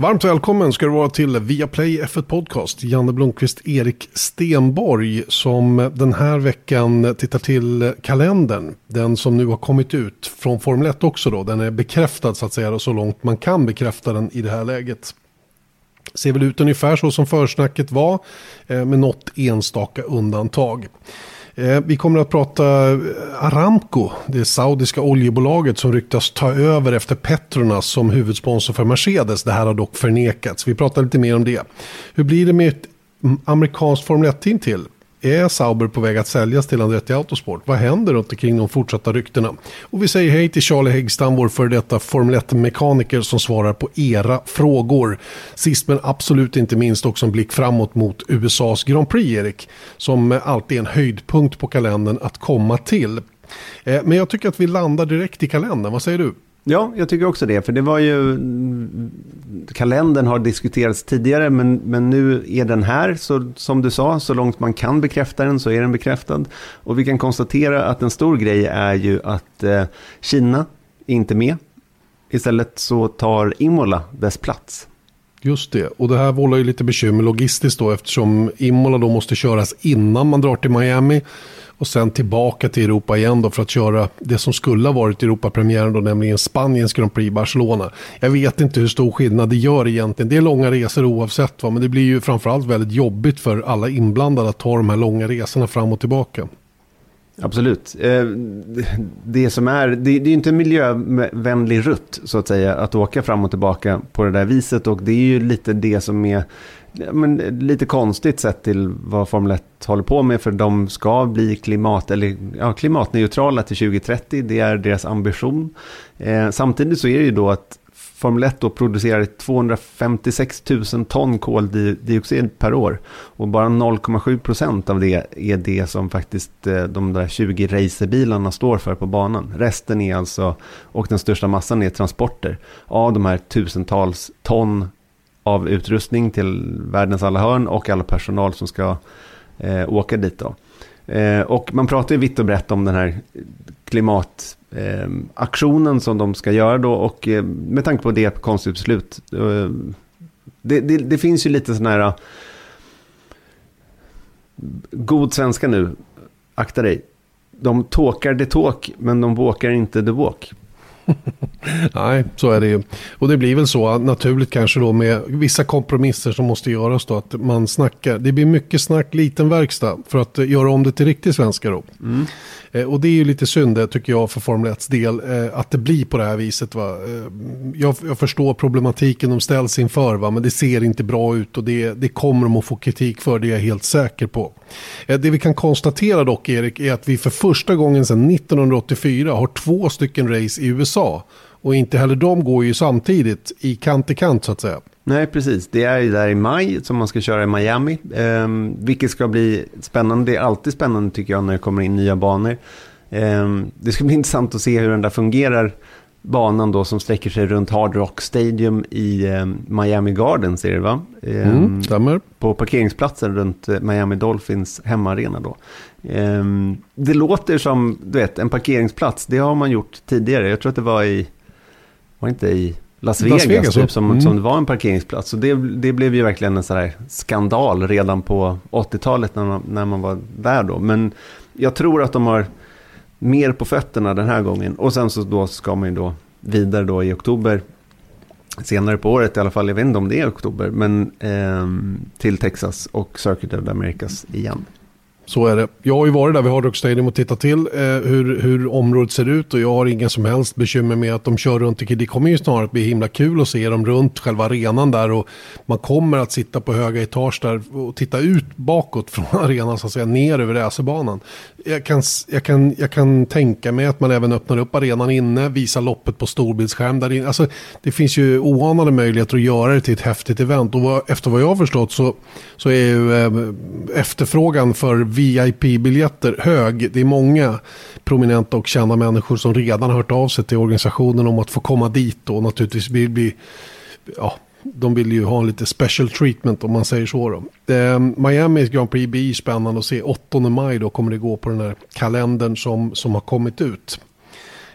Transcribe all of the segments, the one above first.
Varmt välkommen ska du vara till Viaplay F1 Podcast. Janne Blomqvist, Erik Stenborg som den här veckan tittar till kalendern. Den som nu har kommit ut från Formel 1 också då. Den är bekräftad så att säga så långt man kan bekräfta den i det här läget. Ser väl ut ungefär så som försnacket var eh, med något enstaka undantag. Eh, vi kommer att prata eh, Aramco, det saudiska oljebolaget som ryktas ta över efter Petronas som huvudsponsor för Mercedes. Det här har dock förnekats. Vi pratar lite mer om det. Hur blir det med ett mm, amerikanskt Formel 1-team till? Är Sauber på väg att säljas till Andretti Autosport? Vad händer runt omkring de fortsatta ryktena? Och vi säger hej till Charlie Häggstam, vår före detta Formel 1-mekaniker som svarar på era frågor. Sist men absolut inte minst också en blick framåt mot USAs Grand Prix, Erik. Som alltid är en höjdpunkt på kalendern att komma till. Eh, men jag tycker att vi landar direkt i kalendern, vad säger du? Ja, jag tycker också det. För det var ju... Kalendern har diskuterats tidigare, men, men nu är den här. Så, som du sa, så långt man kan bekräfta den så är den bekräftad. Och vi kan konstatera att en stor grej är ju att eh, Kina är inte med. Istället så tar Imola dess plats. Just det, och det här vållar ju lite bekymmer logistiskt då eftersom Imola då måste köras innan man drar till Miami och sen tillbaka till Europa igen då för att köra det som skulle ha varit Europapremiären då, nämligen Spaniens Grand Prix Barcelona. Jag vet inte hur stor skillnad det gör egentligen. Det är långa resor oavsett, va? men det blir ju framförallt väldigt jobbigt för alla inblandade att ta de här långa resorna fram och tillbaka. Absolut. Eh, det som är, det är inte en miljövänlig rutt så att säga att åka fram och tillbaka på det där viset och det är ju lite det som är men, lite konstigt sett till vad Formel 1 håller på med. För de ska bli klimat, eller, ja, klimatneutrala till 2030. Det är deras ambition. Eh, samtidigt så är det ju då att Formel 1 då producerar 256 000 ton koldioxid per år. Och bara 0,7 procent av det är det som faktiskt eh, de där 20 racerbilarna står för på banan. Resten är alltså, och den största massan är transporter av de här tusentals ton av utrustning till världens alla hörn och alla personal som ska eh, åka dit. Då. Eh, och man pratar ju vitt och brett om den här klimataktionen eh, som de ska göra då och eh, med tanke på det konstigt beslut. Eh, det, det, det, finns ju lite sådana här eh, god svenska nu, akta dig. De tåkar det tåk, men de våkar inte det våk. Nej, så är det ju. Och det blir väl så naturligt kanske då med vissa kompromisser som måste göras då. Att man snackar, det blir mycket snack, liten verkstad för att göra om det till riktig svenska då. Mm. Eh, och det är ju lite synd det tycker jag för Formel 1 del. Eh, att det blir på det här viset. Va? Eh, jag, jag, förstår problematiken de ställs inför. Va? Men det ser inte bra ut och det, det kommer de att få kritik för. Det är jag helt säker på. Det vi kan konstatera dock Erik är att vi för första gången sedan 1984 har två stycken race i USA. Och inte heller de går ju samtidigt i kant till kant så att säga. Nej, precis. Det är ju där i maj som man ska köra i Miami. Eh, vilket ska bli spännande. Det är alltid spännande tycker jag när det kommer in nya banor. Eh, det ska bli intressant att se hur den där fungerar. Banan då som sträcker sig runt Hard Rock Stadium i eh, Miami Gardens är det va? Eh, mm, stämmer. På parkeringsplatsen runt eh, Miami Dolphins hemmaarena då. Ehm, det låter som, du vet, en parkeringsplats. Det har man gjort tidigare. Jag tror att det var i, var inte i Las Vegas, Las Vegas typ, som, mm. som det var en parkeringsplats. Och det, det blev ju verkligen en sån skandal redan på 80-talet när man, när man var där då. Men jag tror att de har mer på fötterna den här gången. Och sen så då ska man ju då vidare då i oktober, senare på året i alla fall, jag vet inte om det är oktober, men eh, till Texas och Circuit of the Americas igen. Så är det. Jag har ju varit där vid Hard Rock Stadium och tittat till eh, hur, hur området ser ut och jag har inga som helst bekymmer med att de kör runt. Det kommer ju snarare att bli himla kul att se dem runt själva arenan där och man kommer att sitta på höga etage där och titta ut bakåt från arenan så att säga ner över racerbanan. Jag kan, jag, kan, jag kan tänka mig att man även öppnar upp arenan inne, visar loppet på storbildsskärm där inne. Alltså, det finns ju oanade möjligheter att göra det till ett häftigt event och efter vad jag har förstått så, så är ju eh, efterfrågan för VIP-biljetter hög. Det är många prominenta och kända människor som redan har hört av sig till organisationen om att få komma dit och naturligtvis vill bli, ja, de vill ju ha en lite special treatment om man säger så. Då. Eh, Miamis Grand Prix blir spännande att se. 8 maj då kommer det gå på den här kalendern som, som har kommit ut.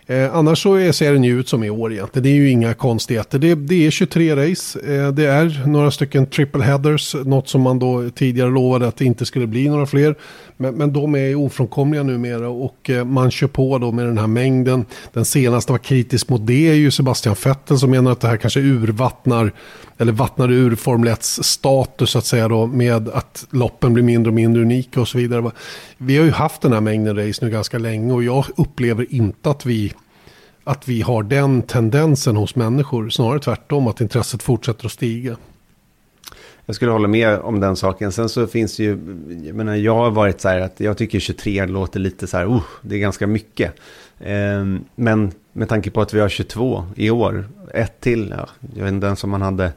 Eh, annars så ser den ju ut som i år egentligen. Det är ju inga konstigheter. Det, det är 23 race. Eh, det är några stycken triple headers. Något som man då tidigare lovade att det inte skulle bli några fler. Men, men de är ofrånkomliga numera och eh, man kör på då med den här mängden. Den senaste var kritisk mot det är ju Sebastian Vettel som menar att det här kanske urvattnar eller vattnar ur Formel 1 status så att säga då med att loppen blir mindre och mindre unika och så vidare. Vi har ju haft den här mängden race nu ganska länge och jag upplever inte att vi att vi har den tendensen hos människor. Snarare tvärtom att intresset fortsätter att stiga. Jag skulle hålla med om den saken. Sen så finns det ju, jag menar jag har varit så här att jag tycker 23 låter lite så här, oh, det är ganska mycket. Eh, men med tanke på att vi har 22 i år, ett till, ja, jag vet inte ens om man hade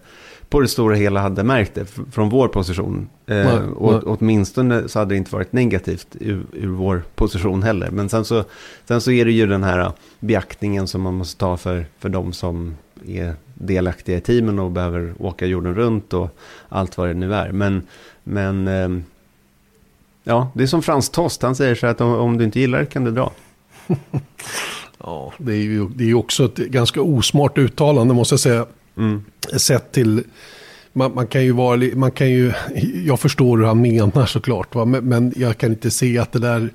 på det stora hela hade märkt det från vår position. Eh, nej, och, nej. Åtminstone så hade det inte varit negativt ur, ur, vår position heller. Men sen så, sen så är det ju den här beaktningen som man måste ta för, för de som är delaktiga i teamen och behöver åka jorden runt och allt vad det nu är. Men, men eh, ja, det är som Frans Tost, han säger så att om, om du inte gillar det kan du dra. ja, det är ju det är också ett ganska osmart uttalande måste jag säga. Mm. Sett till, man, man, kan ju vara, man kan ju, jag förstår hur han menar såklart, va? Men, men jag kan inte se att det där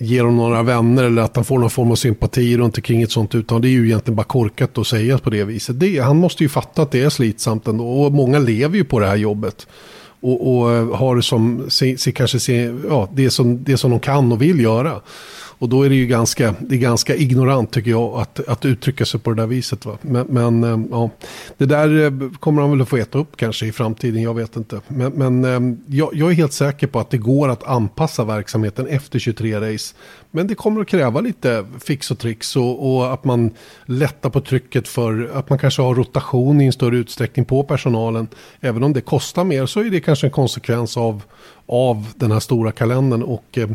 ger honom några vänner eller att han får någon form av sympati runt omkring ett sånt uttalande. Det är ju egentligen bara korkat att säga på det viset. Det, han måste ju fatta att det är slitsamt ändå och många lever ju på det här jobbet. Och, och har som, se, se, kanske se, ja, det, som, det som de kan och vill göra. Och då är det ju ganska, det är ganska ignorant tycker jag att, att uttrycka sig på det där viset. Va? Men, men eh, ja, det där eh, kommer han väl att få äta upp kanske i framtiden, jag vet inte. Men, men eh, jag, jag är helt säker på att det går att anpassa verksamheten efter 23 race. Men det kommer att kräva lite fix och tricks och, och, att man lättar på trycket för att man kanske har rotation i en större utsträckning på personalen. Även om det kostar mer så är det kanske en konsekvens av, av den här stora kalendern. Och eh,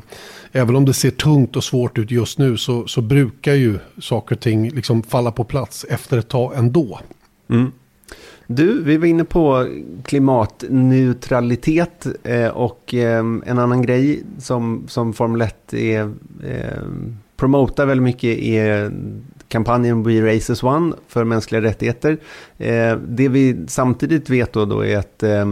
även om det ser tungt och svårt ut just nu så, så brukar ju saker och ting liksom falla på plats efter ett tag ändå. Mm. Du, vi var inne på klimatneutralitet eh, och eh, en annan grej som, som Formel 1 är, eh, promotar väldigt mycket är kampanjen We Races One för mänskliga rättigheter. Eh, det vi samtidigt vet då, då är att eh,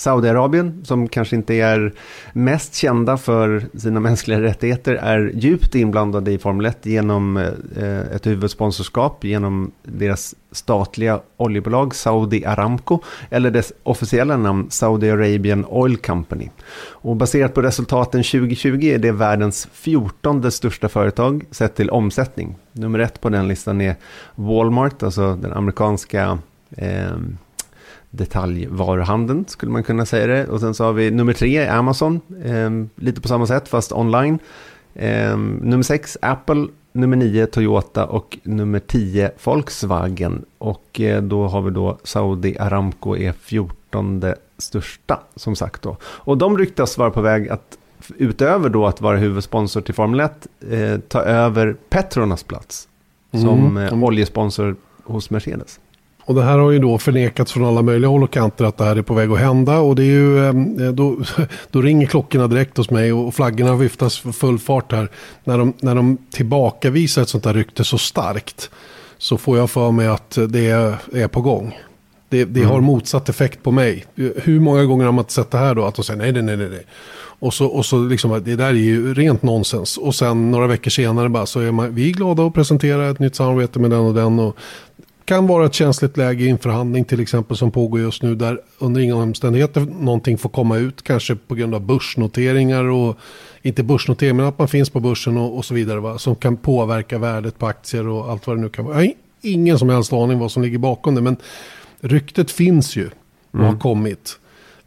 Saudiarabien, som kanske inte är mest kända för sina mänskliga rättigheter, är djupt inblandade i Formel 1 genom eh, ett huvudsponsorskap, genom deras statliga oljebolag Saudi Aramco, eller dess officiella namn Saudi Arabian Oil Company. Och baserat på resultaten 2020 är det världens 14 största företag sett till omsättning. Nummer ett på den listan är Walmart, alltså den amerikanska eh, detaljvaruhandeln, skulle man kunna säga det. Och sen så har vi nummer tre, Amazon, eh, lite på samma sätt fast online. Eh, nummer sex, Apple, nummer nio, Toyota och nummer tio, Volkswagen. Och eh, då har vi då Saudi Aramco är 14 största, som sagt då. Och de ryktas vara på väg att utöver då att vara huvudsponsor till Formel 1, eh, ta över Petronas plats som mm. eh, oljesponsor hos Mercedes. Och det här har ju då förnekats från alla möjliga håll och kanter att det här är på väg att hända. Och det är ju, eh, då, då ringer klockorna direkt hos mig och flaggorna viftas för full fart här. När de, när de tillbakavisar ett sånt här rykte så starkt så får jag för mig att det är, är på gång. Det, det mm. har motsatt effekt på mig. Hur många gånger har man inte sett det här då? Att de säger nej, nej, nej, nej. Och så, och så liksom, det där är ju rent nonsens. Och sen några veckor senare bara så är man, vi är glada att presentera ett nytt samarbete med den och den. Och kan vara ett känsligt läge i en förhandling till exempel som pågår just nu där under inga omständigheter någonting får komma ut kanske på grund av börsnoteringar och inte börsnoteringar men att man finns på börsen och, och så vidare va? som kan påverka värdet på aktier och allt vad det nu kan vara. Jag har ingen som helst aning vad som ligger bakom det men ryktet finns ju och mm. har kommit.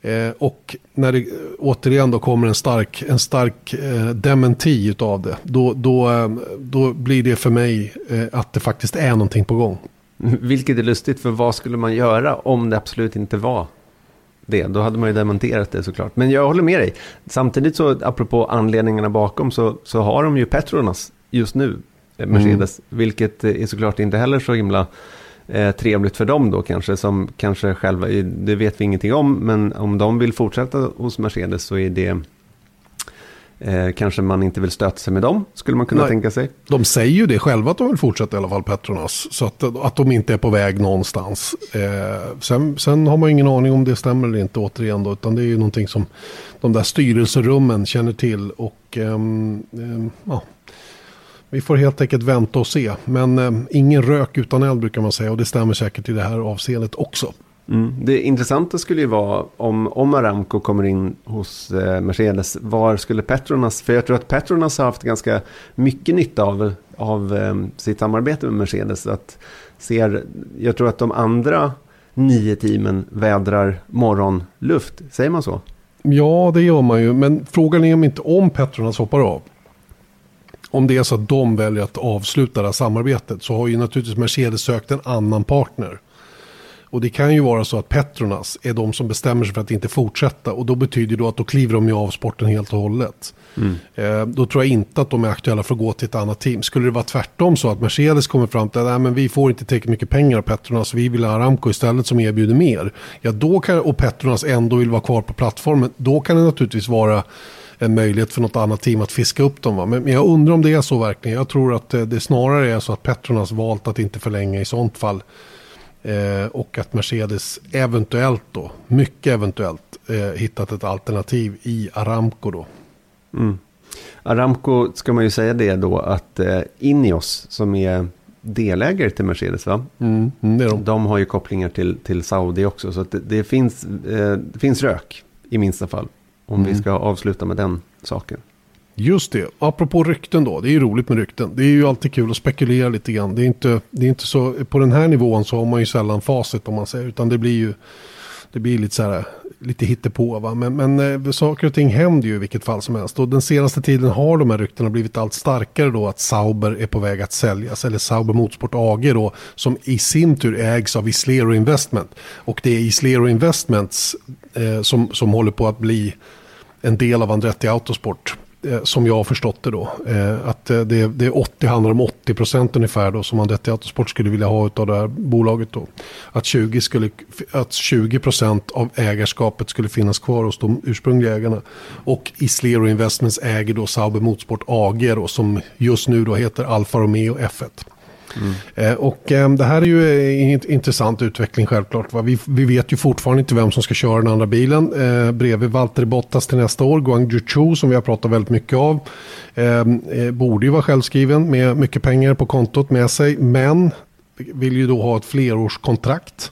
Eh, och när det återigen då kommer en stark, en stark eh, dementi av det, då, då, eh, då blir det för mig eh, att det faktiskt är någonting på gång. Vilket är lustigt, för vad skulle man göra om det absolut inte var det? Då hade man ju demonterat det såklart. Men jag håller med dig. Samtidigt så, apropå anledningarna bakom, så, så har de ju Petronas just nu, eh, Mercedes. Mm. Vilket är såklart inte heller så himla eh, trevligt för dem då kanske, som kanske själva, det vet vi ingenting om, men om de vill fortsätta hos Mercedes så är det Eh, kanske man inte vill stöta sig med dem, skulle man kunna Nej. tänka sig. De säger ju det själva att de vill fortsätta i alla fall, Petronas. Så att, att de inte är på väg någonstans. Eh, sen, sen har man ju ingen aning om det stämmer eller inte återigen då. Utan det är ju någonting som de där styrelserummen känner till. Och ehm, ja, vi får helt enkelt vänta och se. Men ehm, ingen rök utan eld brukar man säga. Och det stämmer säkert i det här avseendet också. Mm. Det intressanta skulle ju vara om, om Aramco kommer in hos eh, Mercedes, var skulle Petronas, för jag tror att Petronas har haft ganska mycket nytta av, av eh, sitt samarbete med Mercedes. Att ser, jag tror att de andra nio teamen vädrar morgonluft, säger man så? Ja, det gör man ju. Men frågan är om inte om Petronas hoppar av. Om det är så att de väljer att avsluta det här samarbetet så har ju naturligtvis Mercedes sökt en annan partner. Och det kan ju vara så att Petronas är de som bestämmer sig för att inte fortsätta. Och då betyder det att då kliver de ju av sporten helt och hållet. Mm. Eh, då tror jag inte att de är aktuella för att gå till ett annat team. Skulle det vara tvärtom så att Mercedes kommer fram till att men vi får inte tillräckligt mycket pengar av Petronas, vi vill ha Aramco istället som erbjuder mer. Ja, då kan, och Petronas ändå vill vara kvar på plattformen, då kan det naturligtvis vara en möjlighet för något annat team att fiska upp dem. Va? Men, men jag undrar om det är så verkligen. Jag tror att eh, det snarare är så att Petronas valt att inte förlänga i sånt fall. Eh, och att Mercedes eventuellt då, mycket eventuellt, eh, hittat ett alternativ i Aramco då. Mm. Aramco ska man ju säga det då att eh, Ineos som är delägare till Mercedes va? Mm, mm, de. De har ju kopplingar till, till Saudi också så det, det, finns, eh, det finns rök i minsta fall. Om Mm. vi ska avsluta med den saken. Just det, apropå rykten då. Det är ju roligt med rykten. Det är ju alltid kul att spekulera lite grann. Det är inte, det är inte så, på den här nivån så har man ju sällan facit om man säger. Utan det blir ju, det blir lite så här, lite hittepå va. Men, men eh, saker och ting händer ju i vilket fall som helst. Och den senaste tiden har de här ryktena blivit allt starkare då att Sauber är på väg att säljas. Eller Sauber Motorsport AG då, som i sin tur ägs av Islero Investment. Och det är Islero Investments eh, som, som håller på att bli en del av Andretti Autosport. Eh, som jag har förstått det då. Eh, att eh, det, det är 80, handlar om 80 procent ungefär då som Andretti Autosport skulle vilja ha av det här bolaget då. Att 20, skulle, att 20 procent av ägarskapet skulle finnas kvar hos de ursprungliga ägarna. Och Islero Investments äger då Sauber Motorsport AG då som just nu då heter Alfa Romeo F1. Mm. Eh, och eh, det här är ju eh, en intressant utveckling självklart. Vi, vi vet ju fortfarande inte vem som ska köra den andra bilen. Eh, bredvid Valtteri Bottas till nästa år, Guang Chu som vi har pratat väldigt mycket av. Ehm, eh, borde ju vara självskriven med mycket pengar på kontot med sig. Men vill ju då ha ett flerårskontrakt.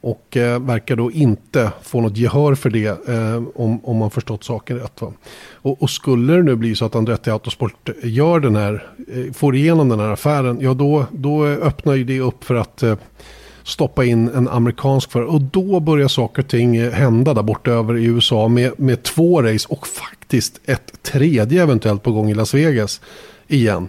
Och eh, verkar då inte få något gehör för det eh, om, om man förstått saken rätt. Va? Och, och skulle det nu bli så att Andretti Autosport gör den här, eh, får igenom den här affären, ja då, då öppnar ju det upp för att eh, stoppa in en amerikansk förare. Och då börjar saker och ting eh, hända där borta över i USA med, med två race och faktiskt ett tredje eventuellt på gång i Las Vegas igen.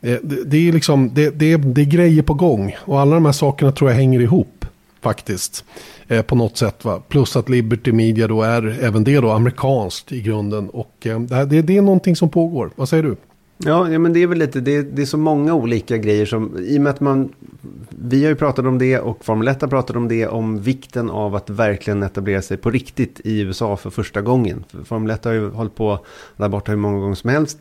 Eh, det, det, är liksom, det, det, det är grejer på gång och alla de här sakerna tror jag hänger ihop faktiskt. Eh, på något sätt. Va? Plus att Liberty Media då är även det då amerikanskt i grunden. Och eh, det, det, det är någonting som pågår. Vad säger du? Ja, ja men det är väl lite, det, det är så många olika grejer som, i och med att man, vi har ju pratat om det och Formel 1 har pratat om det, om vikten av att verkligen etablera sig på riktigt i USA för första gången. För Formel 1 har ju hållit på där borta hur många gånger som helst,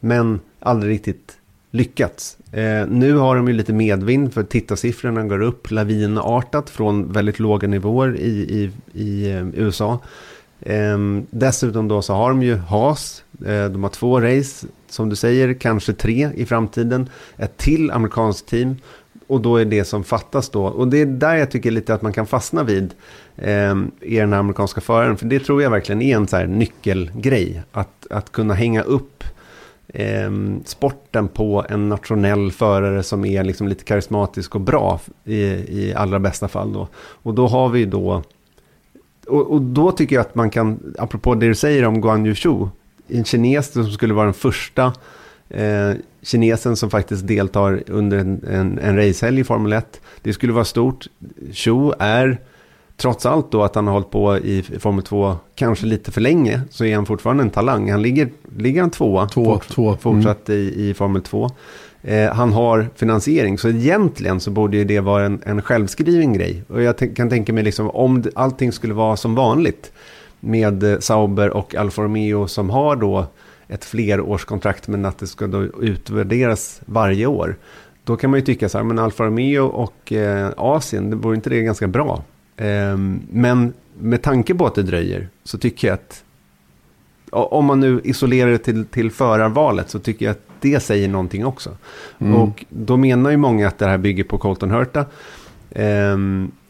men aldrig riktigt lyckats. Eh, nu har de ju lite medvind för tittarsiffrorna går upp lavinartat från väldigt låga nivåer i, i, i eh, USA. Eh, dessutom då så har de ju Haas, eh, de har två race, som du säger, kanske tre i framtiden. Ett till amerikanskt team och då är det som fattas då. Och det är där jag tycker lite att man kan fastna vid eh, i den amerikanska föraren. För det tror jag verkligen är en så här nyckelgrej. Att, att kunna hänga upp eh, sporten på en nationell förare som är liksom lite karismatisk och bra i, i allra bästa fall. Då. Och då har vi då, och, och då tycker jag att man kan, apropå det du säger om Guan Yushu, en kines som skulle vara den första eh, kinesen som faktiskt deltar under en, en, en racehelg i Formel 1. Det skulle vara stort. Chu är, trots allt då att han har hållit på i Formel 2 kanske lite för länge, så är han fortfarande en talang. Han ligger, ligger han tvåa, Två, fort, två. fortsatt i, i Formel 2. Eh, han har finansiering, så egentligen så borde ju det vara en, en självskriven grej. Och jag kan tänka mig liksom om allting skulle vara som vanligt med eh, Sauber och Alfa Romeo som har då ett flerårskontrakt men att det ska då utvärderas varje år. Då kan man ju tycka så här, men Alfa Romeo och eh, Asien, det vore inte det ganska bra? Eh, men med tanke på att det dröjer så tycker jag att om man nu isolerar det till, till förarvalet så tycker jag att det säger någonting också. Mm. Och då menar ju många att det här bygger på Colton Hurta. Eh,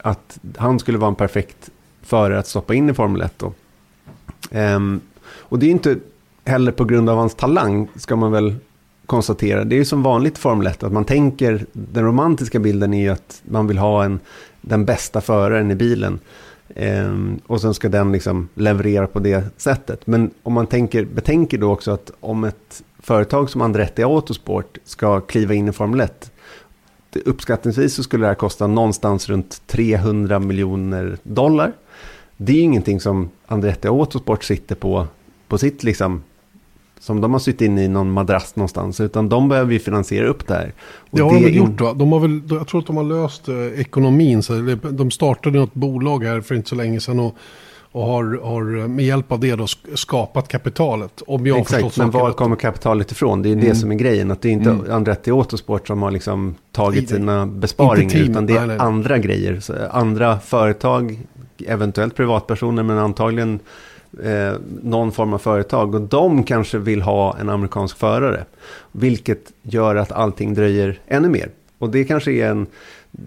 att han skulle vara en perfekt förare att stoppa in i Formel 1 då. Eh, och det är inte heller på grund av hans talang, ska man väl konstatera. Det är ju som vanligt Formel 1, att man tänker, den romantiska bilden är ju att man vill ha en, den bästa föraren i bilen. Um, och sen ska den liksom leverera på det sättet. Men om man tänker, betänker då också att om ett företag som Andretti Autosport ska kliva in i Formel 1. Uppskattningsvis så skulle det här kosta någonstans runt 300 miljoner dollar. Det är ingenting som Andretti Autosport sitter på, på sitt liksom som de har suttit in i någon madrass någonstans. Utan de behöver ju finansiera upp det här. Och det har de väl gjort va? De har väl, jag tror att de har löst eh, ekonomin. Så de startade något bolag här för inte så länge sedan. Och, och har, har med hjälp av det då skapat kapitalet. Om jag Exakt, men var kommer kapitalet ifrån? Det är mm. det som är grejen. Att det är inte mm. Andretti Autosport som har liksom tagit sina besparingar. Utan det är nej, nej. andra grejer. Så andra företag, eventuellt privatpersoner men antagligen eh, någon form av företag. Och de kanske vill ha en amerikansk förare. Vilket gör att allting dröjer ännu mer. Och det kanske är en,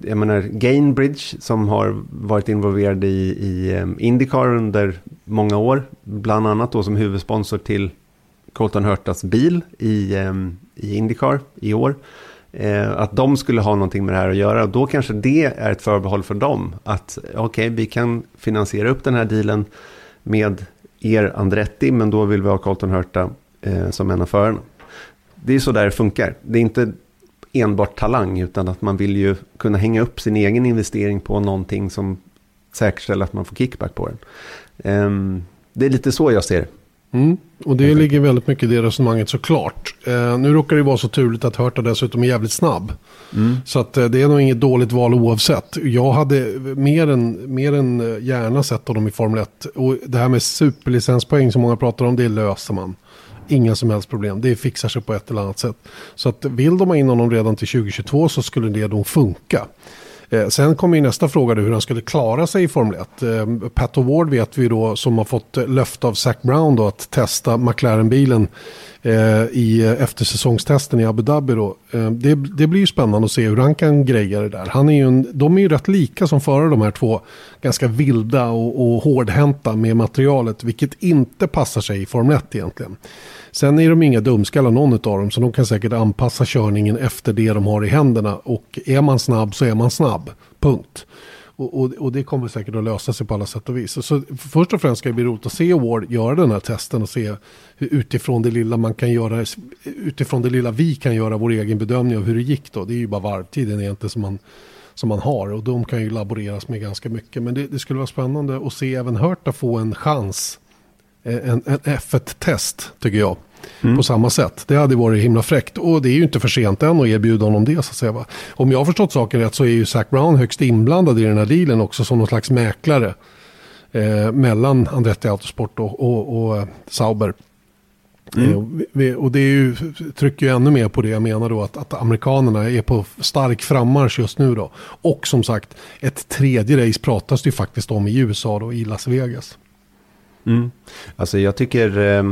jag menar Gainbridge som har varit involverad i, i eh, Indycar under många år. Bland annat då som huvudsponsor till Colton Hurtas bil i, eh, i Indycar i år. Eh, att de skulle ha någonting med det här att göra. Och då kanske det är ett förbehåll för dem. Att okej, okay, vi kan finansiera upp den här dealen med er Andretti, men då vill vi ha Colton Hurta eh, som en av förarna. Det är så där det funkar. Det är inte enbart talang, utan att man vill ju kunna hänga upp sin egen investering på någonting som säkerställer att man får kickback på den. Eh, det är lite så jag ser det. Mm. Och det ligger väldigt mycket i det resonemanget såklart. Eh, nu råkar det vara så turligt att Hurta dessutom är jävligt snabb. Mm. Så att, eh, det är nog inget dåligt val oavsett. Jag hade mer än, mer än eh, gärna sett honom i Formel 1. Och det här med superlicenspoäng som många pratar om, det löser man. Inga som helst problem. Det fixar sig på ett eller annat sätt. Så att vill de ha in honom redan till 2022 så skulle det nog funka. Eh, sen kommer ju nästa fråga hur han skulle klara sig i Formel 1. Eh, Pat O'Ward vet vi då som har fått eh, löfte av Zac Brown då att testa McLaren-bilen Eh, i eh, eftersäsongstesten i Abu Dhabi då. Eh, det, det, blir ju spännande att se hur han kan greja det där. Han är ju en, de är ju rätt lika som förare de här två ganska vilda och, och hårdhänta med materialet vilket inte passar sig i Formel 1 egentligen. Sen är de inga dumskallar någon av dem så de kan säkert anpassa körningen efter det de har i händerna. Och är man snabb så är man snabb. Punkt. Och, och, och, det kommer säkert att lösa sig på alla sätt och vis. Så först och främst ska det bli roligt att se Ward göra den här testen och se hur, utifrån det lilla man kan göra, utifrån det lilla vi kan göra vår egen bedömning av hur det gick då. Det är ju bara varvtiden egentligen som man, som man har och de kan ju laboreras med ganska mycket. Men det, det skulle vara spännande att se även Hörta få en chans eh, en, en F1-test tycker jag. Mm. På samma sätt. Det hade varit himla fräckt. Och det är ju inte för sent än att erbjuda honom det. Så att säga, va? Om jag har förstått saken rätt så är ju Zac Brown högst inblandad i den här dealen också som någon slags mäklare. Eh, mellan Andretti Autosport och, och, och eh, Sauber. Mm. Eh, och det är ju, trycker ju ännu mer på det jag menar då att, att amerikanerna är på stark frammarsch just nu då. Och som sagt, ett tredje race pratas det ju faktiskt om i USA då, i Las Vegas. Mm. Alltså jag tycker eh,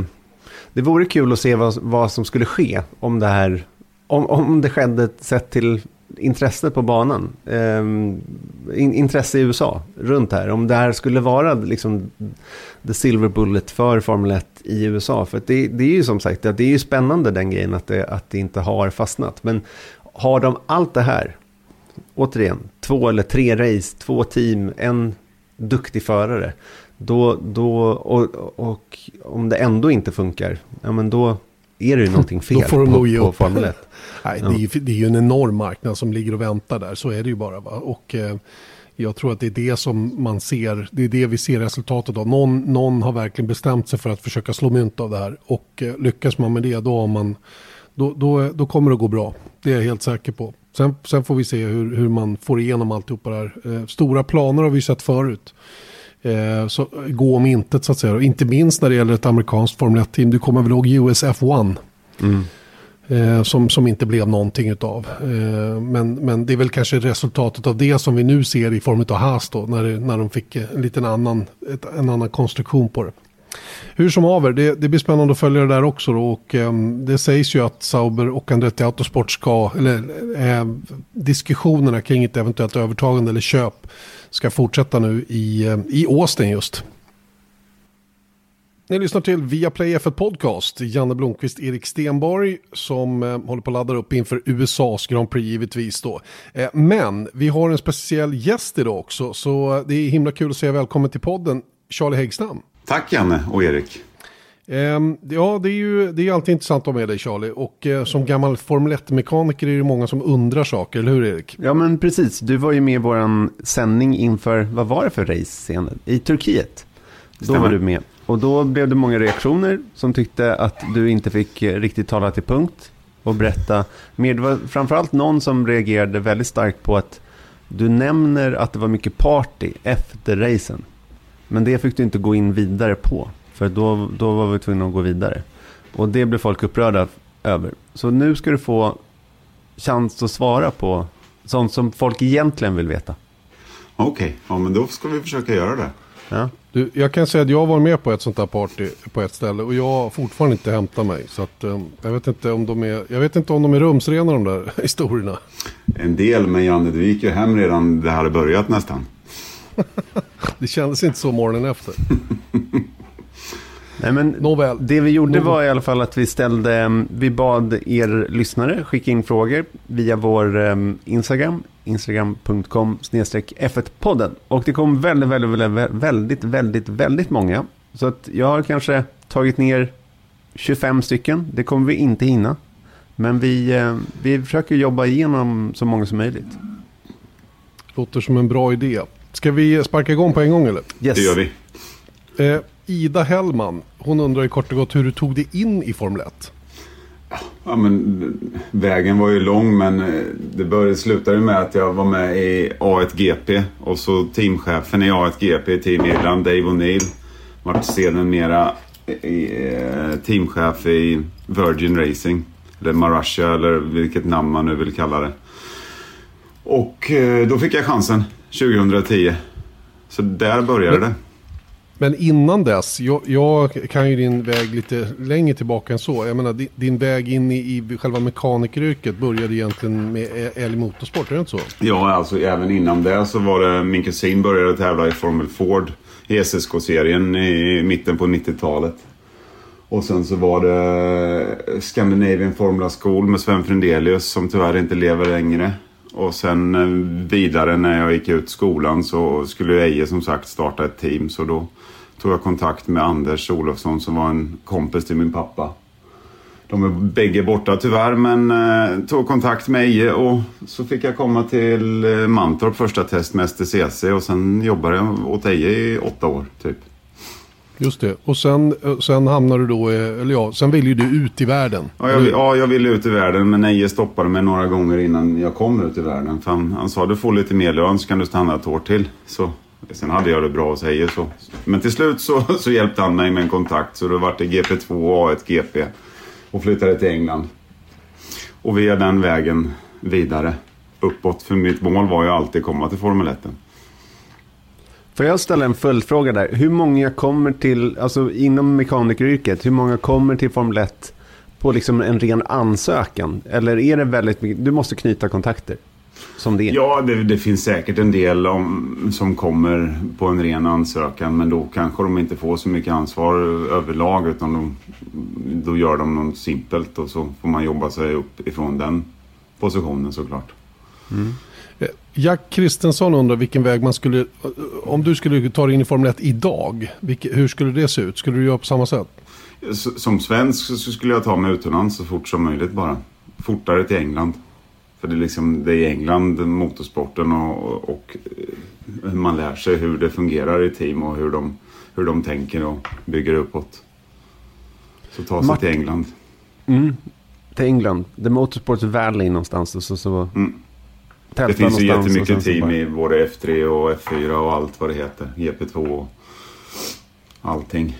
det vore kul att se vad, vad som skulle ske om det här, om, om det skedde sett till intresset på banan. Eh, in, intresse i USA runt här. Om det här skulle vara liksom the silver bullet för Formel 1 i USA. För det, det är ju som sagt, det är ju spännande den grejen att det, att det inte har fastnat. Men har de allt det här, återigen, två eller tre race, två team, en duktig förare. Då, då, och, och om det ändå inte funkar, ja men då är det ju någonting fel då får de på, ge på Formel 1. Nej, ja. det, är ju, det är ju en enorm marknad som ligger och väntar där, så är det ju bara. Va? Och eh, jag tror att det är det som man ser, det är det vi ser resultatet av. Någon, någon har verkligen bestämt sig för att försöka slå mynt av det här. Och eh, lyckas man med det, då, man, då, då, då kommer det gå bra. Det är jag helt säker på. Sen, sen får vi se hur, hur man får igenom alltihopa det här. Eh, stora planer har vi sett förut. Eh, så, gå om intet så att säga. Och inte minst när det gäller ett amerikanskt Formel 1-team. Du kommer väl ihåg USF1? Mm. Eh, som, som inte blev någonting utav. Eh, men, men det är väl kanske resultatet av det som vi nu ser i form av Haas då. När, när de fick en liten annan, ett, en annan konstruktion på det. Hur som haver, det, det blir spännande att följa det där också. Då, och, um, det sägs ju att Sauber och Andretti Autosport ska, eller eh, diskussionerna kring ett eventuellt övertagande eller köp ska fortsätta nu i, eh, i Austin just. Ni lyssnar till Viaplay F1 Podcast. Janne Blomqvist, Erik Stenborg som eh, håller på att ladda upp inför USAs Grand Prix givetvis då. Eh, men vi har en speciell gäst idag också så det är himla kul att säga välkommen till podden Charlie Häggstam. Tack Janne och Erik. Um, ja, det är ju det är alltid intressant att ha med dig Charlie. Och uh, som gammal Formel 1-mekaniker är det många som undrar saker, eller hur Erik? Ja, men precis. Du var ju med i vår sändning inför, vad var det för race? I Turkiet. Då var du med. Och då blev det många reaktioner som tyckte att du inte fick eh, riktigt tala till punkt och berätta mer. Det var framförallt någon som reagerade väldigt starkt på att du nämner att det var mycket party efter racen. Men det fick du inte gå in vidare på. För då, då var vi tvungna att gå vidare. Och det blev folk upprörda över. Så nu ska du få chans att svara på sånt som folk egentligen vill veta. Okej, okay. ja men då ska vi försöka göra det. Ja. Du, jag kan säga att jag var med på ett sånt här party på ett ställe och jag har fortfarande inte hämtat mig. Så att, um, jag, vet inte om de är, jag vet inte om de är rumsrena de där historierna. En del, men Janne du gick ju hem redan det hade börjat nästan. det kändes inte så morgonen efter. Nej, men Nåväl. Det vi gjorde Nåväl. var i alla fall att vi ställde, mm, vi bad er lyssnare skicka in frågor via vår um, Instagram, instagram.com F1-podden. Och det kom väldigt, väldigt, väldigt, väldigt, väldigt, väldigt många. Så att jag har kanske tagit ner 25 stycken. Det kommer vi inte hinna. Men vi, uh, vi försöker jobba igenom så många som möjligt. Låter som en bra idé. Ska vi sparka igång på en gång eller? Yes. Det gör vi. Eh, Ida Hellman, hon undrar ju kort och gott hur du tog dig in i Formel 1. Ja, men, vägen var ju lång men eh, det började, slutade med att jag var med i A1GP och så teamchefen i A1GP i Team Irland, Dave O'Neill, vart sedan mera eh, teamchef i Virgin Racing. Eller Marussia eller vilket namn man nu vill kalla det. Och eh, då fick jag chansen 2010. Så där började men, det. Men innan dess, jag, jag, kan ju din väg lite längre tillbaka än så. Jag menar, din, din väg in i, i själva mekanikeryrket började egentligen med Älg Motorsport, är det inte så? Ja, alltså även innan det så var det min kusin började tävla i Formel Ford i SSK-serien i mitten på 90-talet. Och sen så var det Scandinavian Formula School med Sven Frendelius som tyvärr inte lever längre. Och sen eh, vidare när jag gick ut skolan så skulle Eje som sagt starta ett team. Så då tog jag kontakt med Anders Olofsson som var en kompis till min pappa. De är bägge borta tyvärr men eh, tog kontakt med Eje och så fick jag komma till eh, Mantorp första test med STCC och sen jobbade jag åt Eje i åtta år typ. Just det. Och sen, eh, sen hamnar du då, eller ja, sen vill ju du ut i världen. Ja, jag, ja, jag ville ut i världen men Neje stoppade mig några gånger innan jag kom ut i världen. För han, han sa du får lite mer lön så kan du stanna ett år till. Så, sen hade jag det bra hos Eje så. Men till slut så, så hjälpte han mig med en kontakt så då vart det GP2 och A1 GP. Och flyttade till England. Och via den vägen vidare uppåt. För mitt mål var ju alltid komma till Formel 1. Får jag ställa en följdfråga där? Hur många kommer till, alltså inom mekanikeryrket, hur många kommer till Formel 1 på liksom en ren ansökan? Eller är det väldigt mycket, du måste knyta kontakter? Som det är. Ja, det, det finns säkert en del om, som kommer på en ren ansökan. Men då kanske de inte får så mycket ansvar överlag. Utan de, då gör de något simpelt och så får man jobba sig upp ifrån den positionen såklart. Mm. Jack Kristensson undrar vilken väg man skulle, om du skulle ta dig in i Formel 1 idag, hur skulle det se ut? Skulle du göra på samma sätt? Som svensk så skulle jag ta mig utomlands så fort som möjligt bara. Fortare till England. För det är, liksom, det är i England motorsporten och, och man lär sig hur det fungerar i team och hur de, hur de tänker och bygger uppåt. Så ta sig Mart till England. Mm, till England. The Motorsports Valley någonstans. Så, så. Mm. Det finns ju jättemycket team bara- i både F3 och F4 och allt vad det heter. GP2 och allting.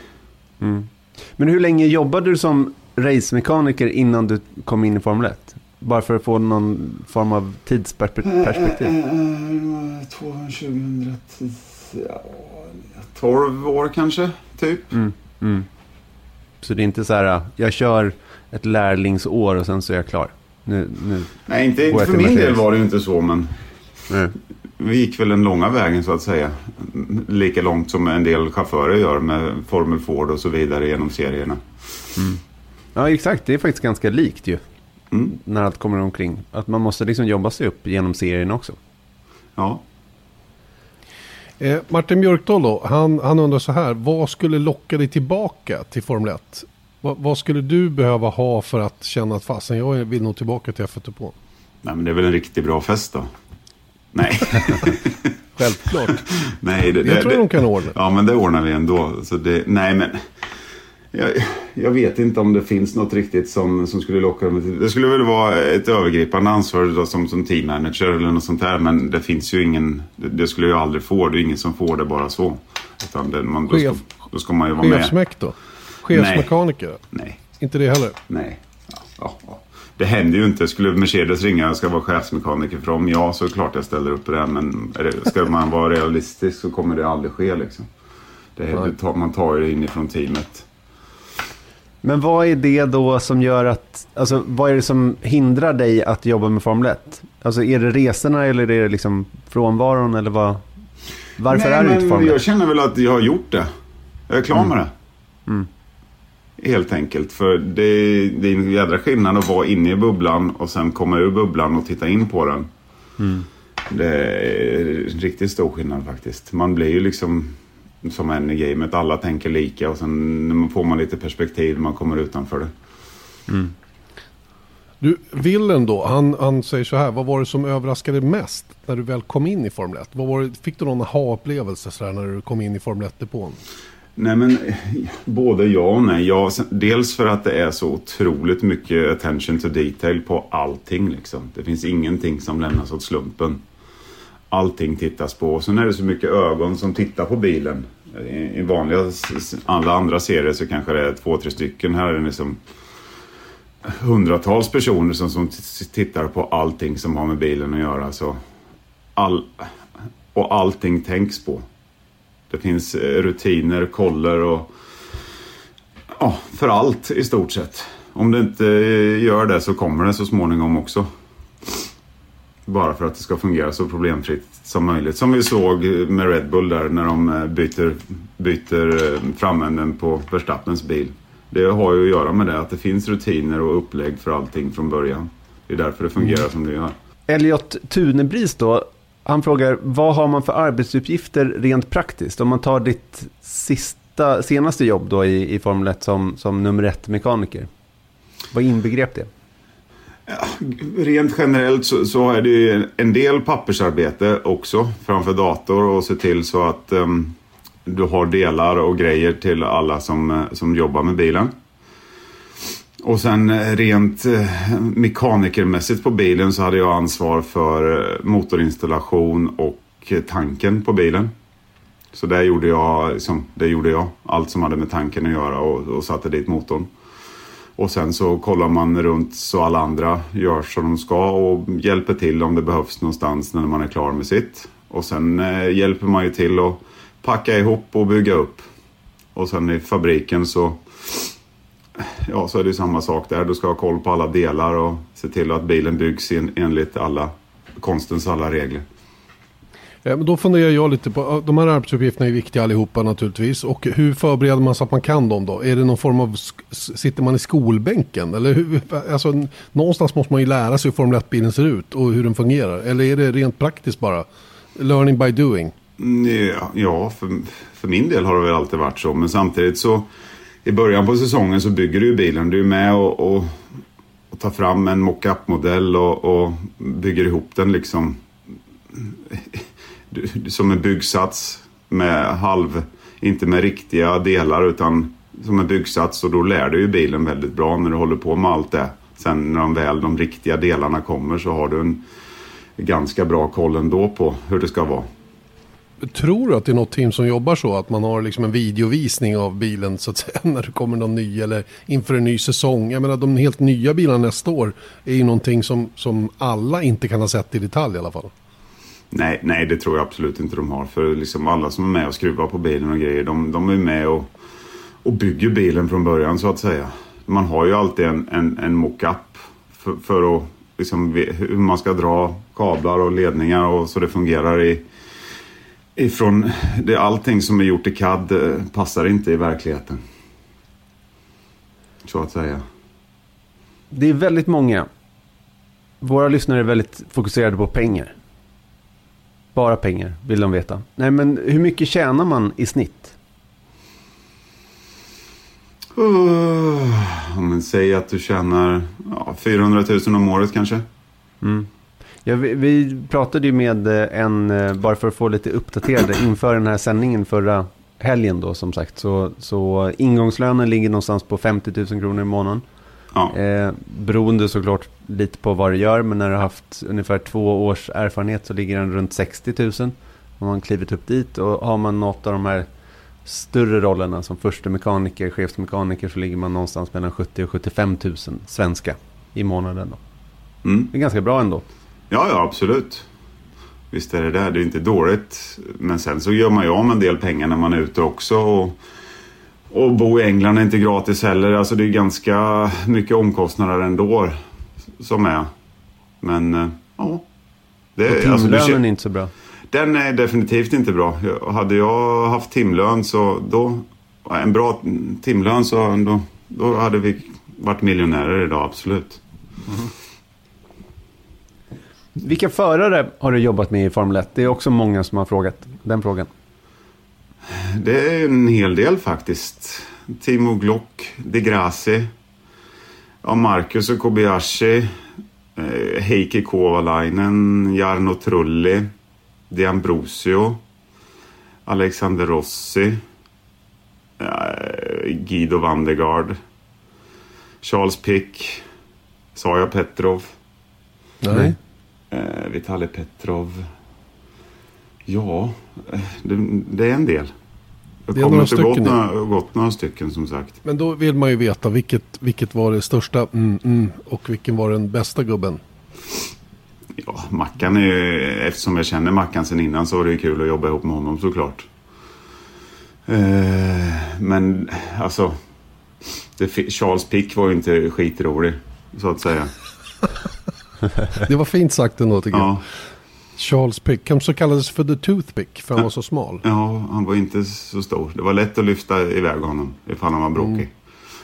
Men hur länge jobbade du som racemekaniker innan du kom in i Formel 1? Bara för att få någon form av tidsperspektiv. Eh, 2010, ja, 12 år kanske, typ. Mm, mm. Så det är inte så här, jag kör ett lärlingsår och sen så är jag klar. Nu, nu. Nej, inte, jag för min del var det ju inte så, men Nej. vi gick väl den långa vägen så att säga. Lika långt som en del chaufförer gör med Formel Ford och så vidare genom serierna. Ja, exakt. Det är faktiskt ganska likt ju. Mm. När allt kommer omkring. Att man måste liksom jobba sig upp genom serien också. Ja. Eh, Martin Björkdahl då, han, han undrar så här. Vad skulle locka dig tillbaka till Formel 1? Vad, vad skulle du behöva ha för att känna att fasen jag vill nog tillbaka till F1 på? Nej, men det är väl en riktigt bra fest då. Nej, Självklart. nej. Det, Det det, tror jag de kan ordna. Ja, men det ordnar vi ändå. Så det, nej, men... Jag, jag vet inte om det finns något riktigt som, som skulle locka till. Det skulle väl vara ett övergripande ansvar då, som, som teammanager eller något sånt där. Men det finns ju ingen... Det, det skulle jag aldrig få. Det är ingen som får det bara så. Utan det, man, då, ska, då ska man ju vara med. Chefsmäck då? Chefsmekaniker? Nej, Inte det heller? nej. Ja, ja, ja. Det händer ju inte. Skulle Mercedes ringa och ska vara chefsmekaniker för dem, ja så är det klart jag ställer upp på det. Men ska man vara realistisk så kommer det aldrig ske liksom. Det, det man tar ju det inifrån teamet. Men vad är det då som gör att, alltså vad är det som hindrar dig att jobba med Formel 1? Alltså är det resorna eller är det liksom frånvaron eller vad? Varför Nej, är du inte men Formel Jag 1? känner väl att jag har gjort det. Jag är klar med det. Mm. Helt enkelt. För det, det är en jädra skillnad att vara inne i bubblan och sen komma ur bubblan och titta in på den. Mm. Det är en riktigt stor skillnad faktiskt. Man blir ju liksom som en i gamet. Alla tänker lika och sen får man lite perspektiv när man kommer utanför det. Du, Willen då, han, han säger så här. Vad var det som överraskade mest när du väl kom in i Formel 1? Vad var det, fick du någon aha-upplevelse när du kom in i Formel 1-depån? Nej men både ja och nej. Ja, dels för att det är så otroligt mycket attention to detail på allting liksom. Det finns ingenting som lämnas åt slumpen. Allting tittas på. Och sen är det så mycket ögon som tittar på bilen. I, vanliga, alla andra serier så kanske det är två, tre stycken. Här är det liksom hundratals personer som, som tittar på allting som har med bilen att göra. Så all, och allting tänks på. Det finns eh, rutiner, koller och ja, för allt i stort sett. Om det inte eh, gör det så kommer det så småningom också. Bara för att det ska fungera så problemfritt som möjligt. Som vi såg med Red Bull där när de eh, byter, byter framänden på Verstappens bil. Det har ju att göra med det att det finns rutiner och upplägg för allting från början. Det är därför det fungerar som det gör. Elliot Tunebris då, han frågar vad har man för arbetsuppgifter rent praktiskt? Om man tar ditt sista, senaste jobb då i, i Formel 1 som, som nummer ett mekaniker. Vad inbegrep det? Rent generellt så, så är det ju en del pappersarbete också framför dator och se till så att um, du har delar och grejer till alla som, eh, som jobbar med bilen. Och sen eh, rent eh, mekanikermässigt på bilen så hade jag ansvar för eh, motorinstallation och tanken på bilen. Så där gjorde jag, liksom, det gjorde jag allt som hade med tanken att göra och, och satte dit motorn. Och sen så kollar man runt så alla andra gör som de ska och hjälper till om det behövs någonstans när man är klar med sitt. Och sen eh, hjälper man ju till att packa ihop och bygga upp. Och sen i fabriken så, ja, så är det ju samma sak där. Du ska ha koll på alla delar och se till att bilen byggs en, enligt alla konstens alla regler. Eh, men Då funderar jag lite på, ja, de här arbetsuppgifterna är viktiga allihopa naturligtvis. Och hur förbereder man så att man kan dem då? Är det någon form av, sitter man i skolbänken? Eller hur, alltså, någonstans måste man ju lära sig hur Formel 1-bilen ser ut och hur den fungerar. Eller är det rent praktiskt bara? Learning by doing. Mm, Ja, ja för, för min del har det väl alltid varit så. Men samtidigt så i början på säsongen så bygger du ju bilen. Du är med och, och, och tar fram en mockup-modell och, och bygger ihop den liksom som en byggsats med halv, inte med riktiga delar utan som en byggsats och då lär du ju bilen väldigt bra när du håller på med allt det. Sen när de väl de riktiga delarna kommer så har du en ganska bra koll ändå på hur det ska vara. Tror du att det är något team som jobbar så? Att man har liksom en videovisning av bilen så att säga när det kommer någon ny eller inför en ny säsong. Jag menar de helt nya bilarna nästa år är ju någonting som, som alla inte kan ha sett i detalj i alla fall. Nej, nej, det tror jag absolut inte de har. För liksom alla som är med och skruvar på bilen och grejer, de, de är med och, och bygger bilen från början så att säga. Man har ju alltid en, en, en mockup för, för att liksom, hur man ska dra kablar och ledningar och så det fungerar i ifrån det, allting som är gjort i CAD eh, passar inte i verkligheten. Så att säga. Det är väldigt många. Våra lyssnare är väldigt fokuserade på pengar. Bara pengar vill de veta. Nej, men hur mycket tjänar man i snitt? Uh, om man säger att du tjänar ja, 400 000 om året kanske. Mm. Ja, vi, vi, pratade ju med eh, en, eh, bara för att få lite uppdaterade, inför den här sändningen förra helgen då som sagt. Så, så ingångslönen ligger någonstans på 50 000 kronor i månaden. Ja. Eh, beroende såklart lite på vad du gör, men när du har haft ungefär två års erfarenhet så ligger den runt 60 000. Om man klivit upp dit och har man något av de här större rollerna som första mekaniker, chefsmekaniker så ligger man någonstans mellan 70 och 75 000 svenska i månaden. Då. Mm. Det är ganska bra ändå. Ja, ja absolut. Visst är det det. Det är inte dåligt. Men sen så gör man ju om en del pengar när man är ute också. Och, och bo i England är inte gratis heller. Alltså det är ganska mycket omkostnader ändå som är. Men eh, ja. Det, och timlönen alltså, är inte så bra. Den är definitivt inte bra. Hade jag haft timlön så då... En bra timlön så då, då hade vi varit miljonärer idag, absolut. Mm. Vilka förare har du jobbat med i Formel 1? Det är också många som har frågat den frågan. Det är en hel del faktiskt. Timo Glock, De Grassi, ja, Marcus och Kobayashi, eh, Heikki Kovalainen, Jarno Trulli, De Ambrosio, Alexander Rossi, eh, Guido Vandegard, Charles Pick, Saja Petrov. Nej. Eh, Vitali Petrov. Ja, eh, det, det, är en del. Det, det kommer inte gått några, gått några stycken som sagt. Men då vill man ju veta vilket, vilket var det största mm, mm, och vilken var den bästa gubben? Ja, Mackan är ju, eftersom jag känner Mackan sen innan så var det ju kul att jobba ihop med honom såklart. Eh, men alltså, det, Charles Pick var ju inte skitrolig så att säga. det var fint sagt ändå tycker ja. jag. Charles Pick, han så kallades för The Toothpick för han var så smal. Ja, han var inte så stor. Det var lätt att lyfta iväg honom ifall han var brokig. Mm.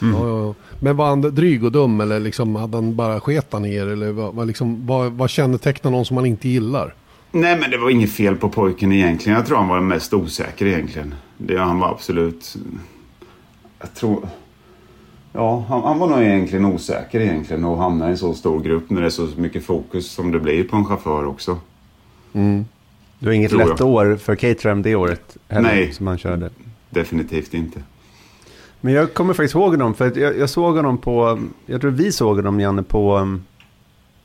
Mm. Ja, ja, ja. Men var han dryg och dum eller liksom, hade han bara sketat ner? Eller vad, vad, liksom, vad, vad kännetecknar någon som man inte gillar? Nej, men det var inget fel på pojken egentligen. Jag tror han var mest osäker egentligen. Det, han var absolut... Jag tror... Ja, han, han, var nog egentligen osäker egentligen och hamna i en så stor grupp när det är så mycket fokus som det blir på en chaufför också. Mm. Det var inget Tror lätt jag. år för Caterham det året heller, Nej, som han körde. definitivt inte. Men jag kommer faktiskt ihåg honom, för att jag, jag såg honom på, jag tror vi såg honom Janne på, um,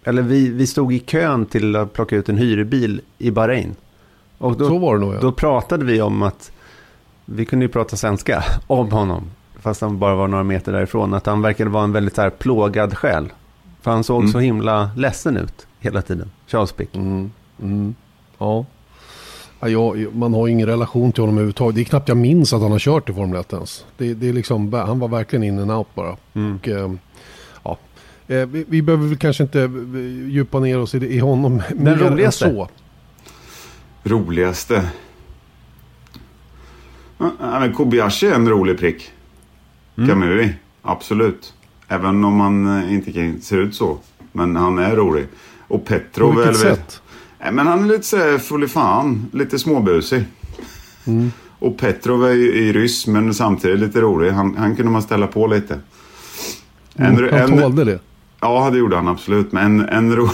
eller vi, vi stod i kön till att plocka ut en hyrbil i Bahrain. Och då, så var det nog ja. Då pratade vi om att, vi kunde ju prata svenska om honom fast han bara var några meter därifrån, att han verkade vara en väldigt så här, plågad själ. För han såg mm. så himla ledsen ut hela tiden, Charles Pick. Mm. Mm. Ja. Ja, man har ingen relation till honom överhuvudtaget. Det är knappt jag minns att han har kört i Formel 1 ens. Det, det är liksom, han var verkligen in and out bara. Mm. Och, eh, ja. Eh, vi, vi, behöver väl kanske inte eh, djupa ner oss i, i honom. Den roligaste? Så. Roligaste? Ja, men Kobayashi är en rolig prick. Mm. Kamui, absolut. Även om han eh, inte ser ut så. Men han är rolig. Och Petrov... På vilket sätt? Nej, men han är lite så full i fan. Lite småbusig. Mm. Och Petrov är ju i ryss men samtidigt lite rolig. Han, han kunde man ställa på lite. En, mm, han tålde det? Ja, det gjorde han absolut. Men en, en, ro,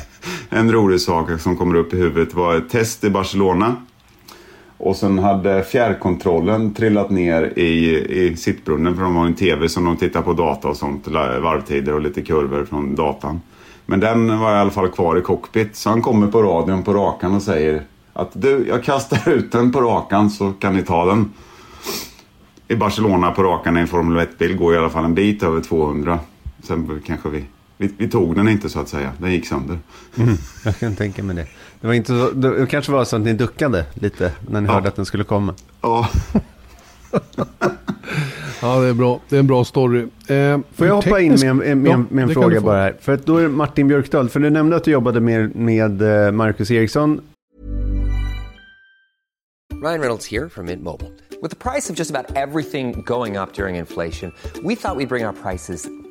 en rolig sak som kommer upp i huvudet var ett test i Barcelona. Och sen hade fjärrkontrollen trillat ner i, i sittbrunnen för de har en tv som de tittar på data och sånt. Varvtider och lite kurvor från datan. Men den var i alla fall kvar i cockpit. Så han kommer på radion på rakan och säger att du, jag kastar ut den på rakan så kan ni ta den. I Barcelona på rakan i en Formel 1-bil går i alla fall en bit över 200. Sen kanske vi, vi, vi tog den inte så att säga. Den gick sönder. Mm, jag kan tänka mig det. Det, var inte så, det kanske var så att ni duckade lite när ni ja. hörde att den skulle komma. Ja. ja, det är bra. Det är en bra story. Eh, Får jag hoppa teknisk... in med, med, ja, med en fråga bara här? För att då är Martin Björkdahl, för du nämnde att du jobbade med, med eh, Marcus Eriksson. Ryan Reynolds här från Mint Mobile. Med priset på nästan allt som går upp under inflationen, trodde vi att vi skulle bring våra priser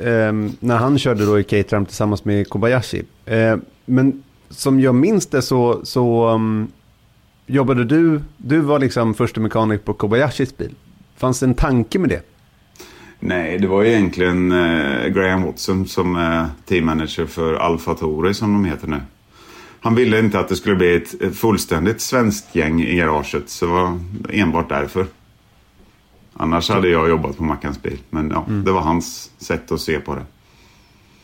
Ehm, när han körde då i Caterham tillsammans med Kobayashi. Ehm, men som jag minns det så, så um, jobbade du, du var liksom första mekanik på Kobayashis bil. Fanns det en tanke med det? Nej, det var egentligen eh, Graham Watson som är teammanager för Alfa Tori som de heter nu. Han ville inte att det skulle bli ett fullständigt svenskt gäng i garaget, så det var enbart därför. Annars hade jag jobbat på Mackans bil, men ja, mm. det var hans sätt att se på det.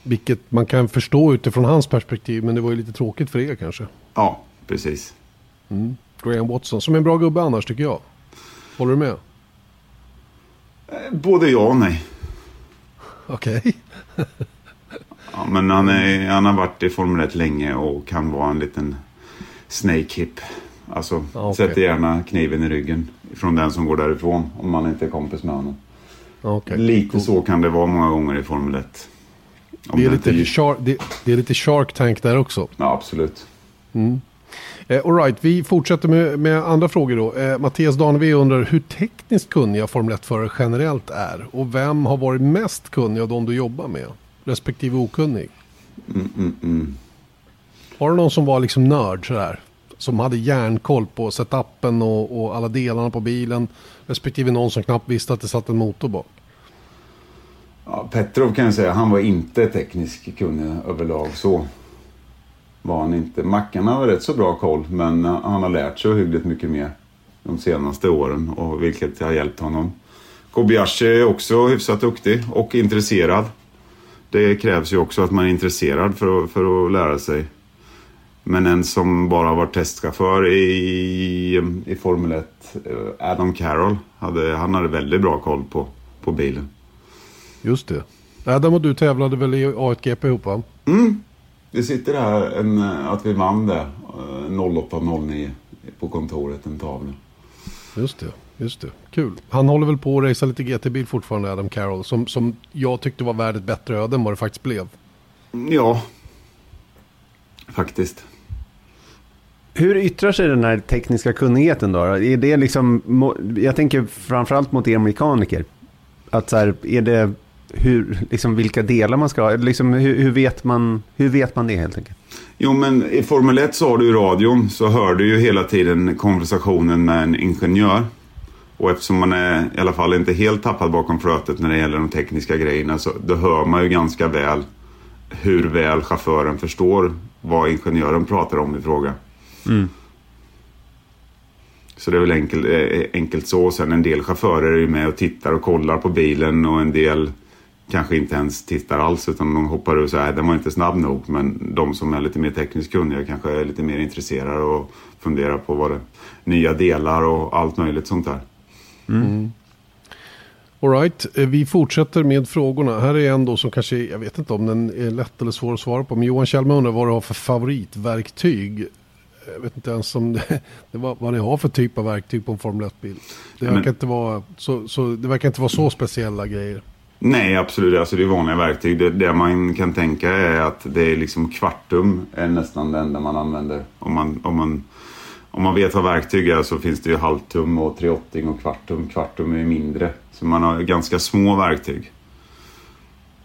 Vilket man kan förstå utifrån hans perspektiv, men det var ju lite tråkigt för er kanske. Ja, precis. Mm. Graham Watson, som är en bra gubbe annars tycker jag. Håller du med? Eh, både ja och nej. Okej. Okay. ja, men han, är, han har varit i Formel 1 länge och kan vara en liten snake hip. Alltså, okay. sätter gärna kniven i ryggen från den som går därifrån om man inte är kompis med honom. Okay. Lite cool. så kan det vara många gånger i Formel 1. Det är, lite shark, det, det, är lite Shark Tank där också. Ja, absolut. Mm. Eh, all right, vi fortsätter med, med andra frågor då. Eh, Mattias Danevi undrar hur tekniskt kunniga Formel 1-förare generellt är. Och vem har varit mest kunnig av de du jobbar med? Respektive okunnig. Mm, mm, mm. Har du någon som var liksom nörd sådär? Som hade järnkoll på setupen och, och alla delarna på bilen. Respektive någon som knappt visste att det satt en motor bak. Ja, Petrov kan jag säga, han var inte teknisk kunnig överlag så. Var han inte. Mackan har rätt så bra koll men eh, han har lärt sig hyggligt mycket mer de senaste åren och vilket har hjälpt honom. Kobayashi är också hyfsat duktig och intresserad. Det krävs ju också att man är intresserad för att, för att lära sig. Men en som bara varit testchaufför i, i Formel 1, eh, Adam Carroll, hade, han hade väldigt bra koll på, på bilen. Just det. Adam och du tävlade väl i A1GP ihop va? Mm. Det sitter här en, att vi vann det 08.09 eh, på kontoret, en tavla. Just det, just det. Kul. Han håller väl på att racea lite GT-bil fortfarande, Adam Carroll. Som, som jag tyckte var värd ett bättre öde än vad det faktiskt blev. Ja, faktiskt. Hur yttrar sig den här tekniska kunnigheten då? Är det liksom, jag tänker framförallt mot er mekaniker. Att så här, är det hur, liksom vilka delar man ska ha? Liksom, hur, hur, vet man, hur vet man det helt enkelt? Jo, men i Formel 1 så har du ju radion så hör du ju hela tiden konversationen med en ingenjör. Och eftersom man är i alla fall inte helt tappad bakom flötet när det gäller de tekniska grejerna så då hör man ju ganska väl hur väl chauffören förstår vad ingenjören pratar om i fråga. Mm. Så det är väl enkelt, eh, enkelt så. Sen en del chaufförer är ju med och tittar och kollar på bilen och en del kanske inte ens tittar alls utan de hoppar ur och säger den var inte snabb nog. Men de som är lite mer tekniskt kunniga kanske är lite mer intresserade och funderar på vad det nya delar och allt möjligt sånt där. Mm. mm. Alright, eh, vi fortsätter med frågorna. Här är en då som kanske, jag vet inte om den är lätt eller svår att svara på. Men Johan Kjellman undrar vad du har för favoritverktyg. Jag vet inte ens om det, det var, vad ni har för typ av verktyg på en Formel 1-bil. Det, verkar inte vara så, så, det verkar inte vara så speciella grejer. Nej, absolut. Alltså det är vanliga verktyg. Det, det, man kan tänka är att det är liksom kvartum är nästan det enda man använder. Om man, om man, om man vet vad verktyg är så finns det ju halvtum och treåtting och kvartum. Kvartum är mindre. Så man har ganska små verktyg.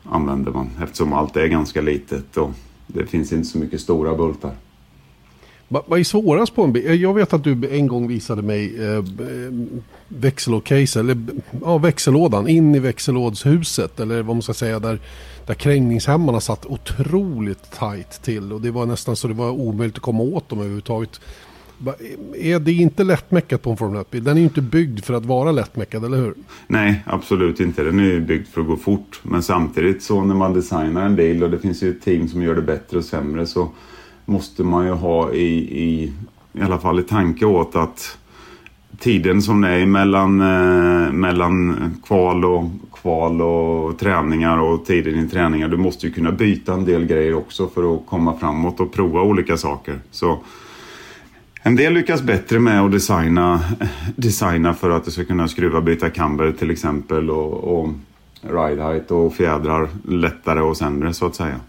Använder man eftersom allt är ganska litet och det finns inte så mycket stora bultar. Vad är svårast på en bil? Eh, jag vet att du en gång visade mig eh, eh, växellådcase, eller ja, växellådan in i växellådshuset. Eller vad man ska säga, där, där krängningshämmarna satt otroligt tajt till. Och det var nästan så det var omöjligt att komma åt dem överhuvudtaget. Eh, är det inte lättmäckat på en Formel 1-bil? Den är ju inte byggd för att vara lättmäckad, eller hur? Nej, absolut inte. Den är ju byggd för att gå fort. Men samtidigt så när man designar en bil och det finns ju ett team som gör det bättre och sämre så måste man ju ha i, i, i alla fall i tanke åt att tiden som det är mellan, eh, mellan kval, och, kval och träningar och tiden i träningar. Du måste ju kunna byta en del grejer också för att komma framåt och prova olika saker. Så en del lyckas bättre med att designa, designa för att du ska kunna skruva, byta camber till exempel och, och ride height och fjädrar lättare och sämre så att säga.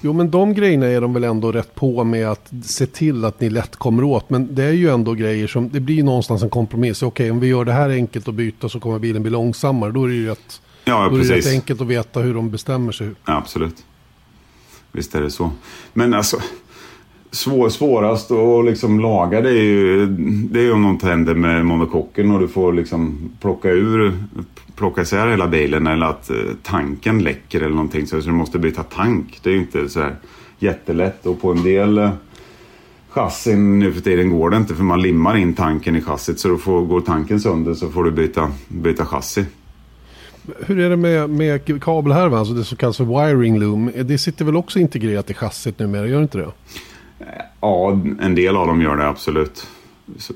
Jo, men de grejerna är de väl ändå rätt på med att se till att ni lätt kommer åt. Men det är ju ändå grejer som, det blir ju någonstans en kompromiss. Okej, om vi gör det här enkelt att byta så kommer bilen bli långsammare. Då är det ju rätt, Ja, då är det rätt enkelt att veta hur de bestämmer sig. Ja, absolut. Visst är det så. Men alltså, svår, svårast att liksom laga det är ju det är om något händer med monokocken och du får liksom plocka ur, plocka isär hela bilen eller att eh, tanken läcker eller någonting så du måste byta tank. Det är ju inte så här jättelätt och på en del eh, chassin nu för tiden går det inte för man limmar in tanken i chassit så då får, går tanken sönder så får du byta, byta chassi. Hur är det med, med kabelhärvan, alltså det som kallas för wiring loom? Eh, det sitter väl också integrerat i chassit numera, gör det inte det? Ja, en del av dem gör det absolut. Så,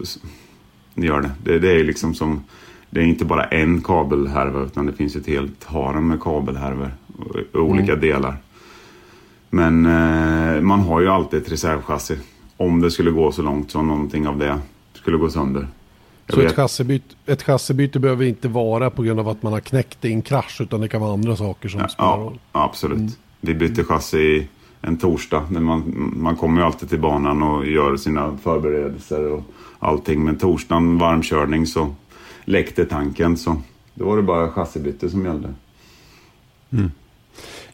gör det. det. Det är liksom som... Det är inte bara en kabelhärva utan det finns ett helt harem med kabelhärvor och, och olika delar. Men eh, man har ju alltid ett reservchassi. Om det skulle gå så långt som någonting av det skulle gå sönder. Jag Så ett vet- chassibyte, ett chassibyte behöver inte vara på grund av att man har knäckt i en krasch, utan det kan vara andra saker som spelar Ja, roll. absolut. Vi bytte chassi en torsdag. Men man, man kommer ju alltid till banan och gör sina förberedelser och allting. Men torsdagen varmkörning så läckte tanken. Så då var det bara chassibyte som gällde.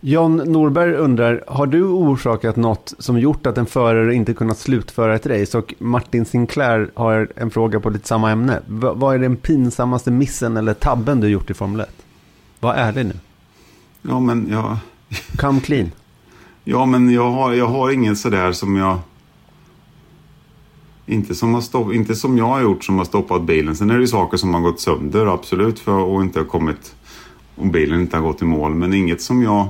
John Norberg undrar, har du orsakat något som gjort att en förare inte kunnat slutföra ett race? Och Martin Sinclair har en fråga på lite samma ämne. V- vad är den pinsammaste missen eller tabben du gjort i Formel 1? Var ärlig nu. Ja, men jag, Come clean. Ja, men jag, har, jag har inget sådär som jag... Inte som, har stopp, inte som jag har gjort som har stoppat bilen. Sen är det ju saker som har gått sönder, absolut, för och inte har kommit... Om bilen inte har gått i mål. Men inget som jag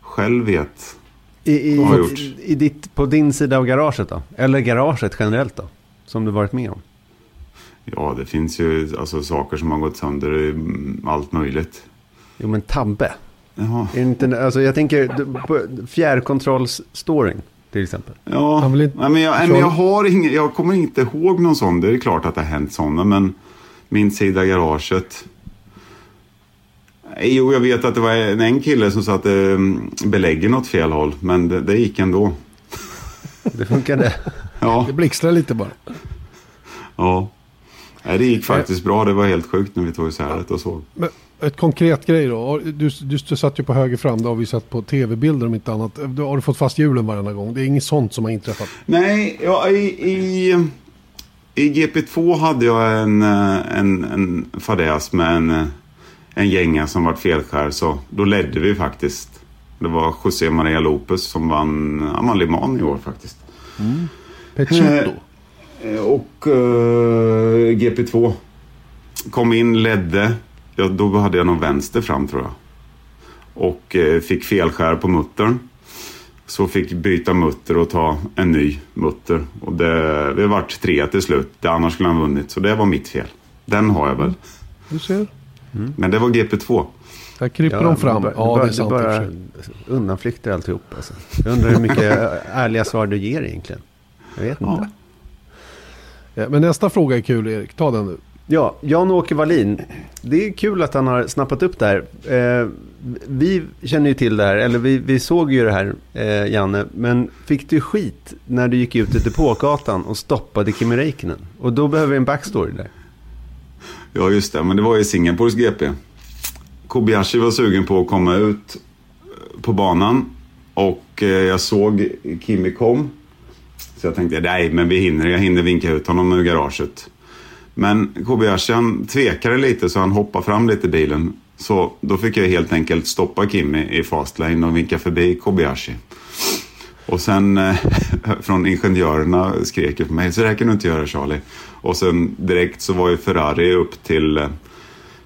själv vet. I, i, har gjort? i ditt, på din sida av garaget då? Eller garaget generellt då? Som du varit med om? Ja, det finns ju alltså, saker som har gått sönder, mm, allt möjligt. Jo men tabbe. Jaha. Är det inte, alltså jag tänker fjärrkontrollsstoryn till exempel. Ja, inte- nej, men, jag, nej, men jag har ingen, jag kommer inte ihåg någon sån. Det är klart att det har hänt sådana, men min sida i garaget. Jo, jag vet att det var en, en kille som satte mm, beläggen åt fel håll, men det, det gick ändå. Det funkade. Ja, Det blixtrar lite bara. ja. Nej, det gick faktiskt bra. Det var helt sjukt när vi tog isär det och så. Men ett konkret grej då. Du, du, du satt ju på höger fram, det har vi sett på tv-bilder om inte annat. Du, har du fått fast hjulen varenda gång? Det är inget sånt som har inträffat. Nej, ja, i, i, i GP2 hade jag en, eh, en, en fadäs med en, eh, en gänga som vart felskär. Så då ledde vi faktiskt. Det var José Maria Lopez som vann ja, man Le Mans i år faktiskt. Pechito. Eh, Och eh, GP2 kom in, ledde. Ja, då hade jag nog vänster fram tror jag. Och eh, fick felskär på muttern. Så fick byta mutter och ta en ny mutter. Och det, det vart tre till slut. Det, annars skulle han vunnit. Så det var mitt fel. Den har jag väl. Du ser. Men det var GP2. Där kryper de fram. bara- Ja, bara- det är sant. bara undanflykter alltihop. Alltså. Jag undrar hur mycket ärliga svar du ger egentligen. Jag vet inte. Ja. Ja, men nästa fråga är kul Erik. Ta den nu. Ja, Jan-Åke Wallin. Det är kul att han har snappat upp det här. Eh, vi känner ju till det här, eller vi, vi såg ju det här, eh, Janne. Men fick du skit när du gick ut i depågatan och stoppade Kimi Räikkönen? Och då behöver vi en backstory där. Ja, just det. Men det var i Singapores GP. Kobayashi var sugen på att komma ut eh, på banan. Och eh, jag såg Kimi kom. Så jag tänkte, nej men vi hinner, jag hinner vinka ut honom ur garaget. Men Kobayashi tvekade lite så han hoppade fram lite i bilen. Så då fick jag helt enkelt stoppa Kimmy i fastlane och vinka förbi Kobayashi. Och sen eh, från ingenjörerna skrek på mig, så det här kan du inte göra Charlie. Och sen direkt så var ju Ferrari upp till eh,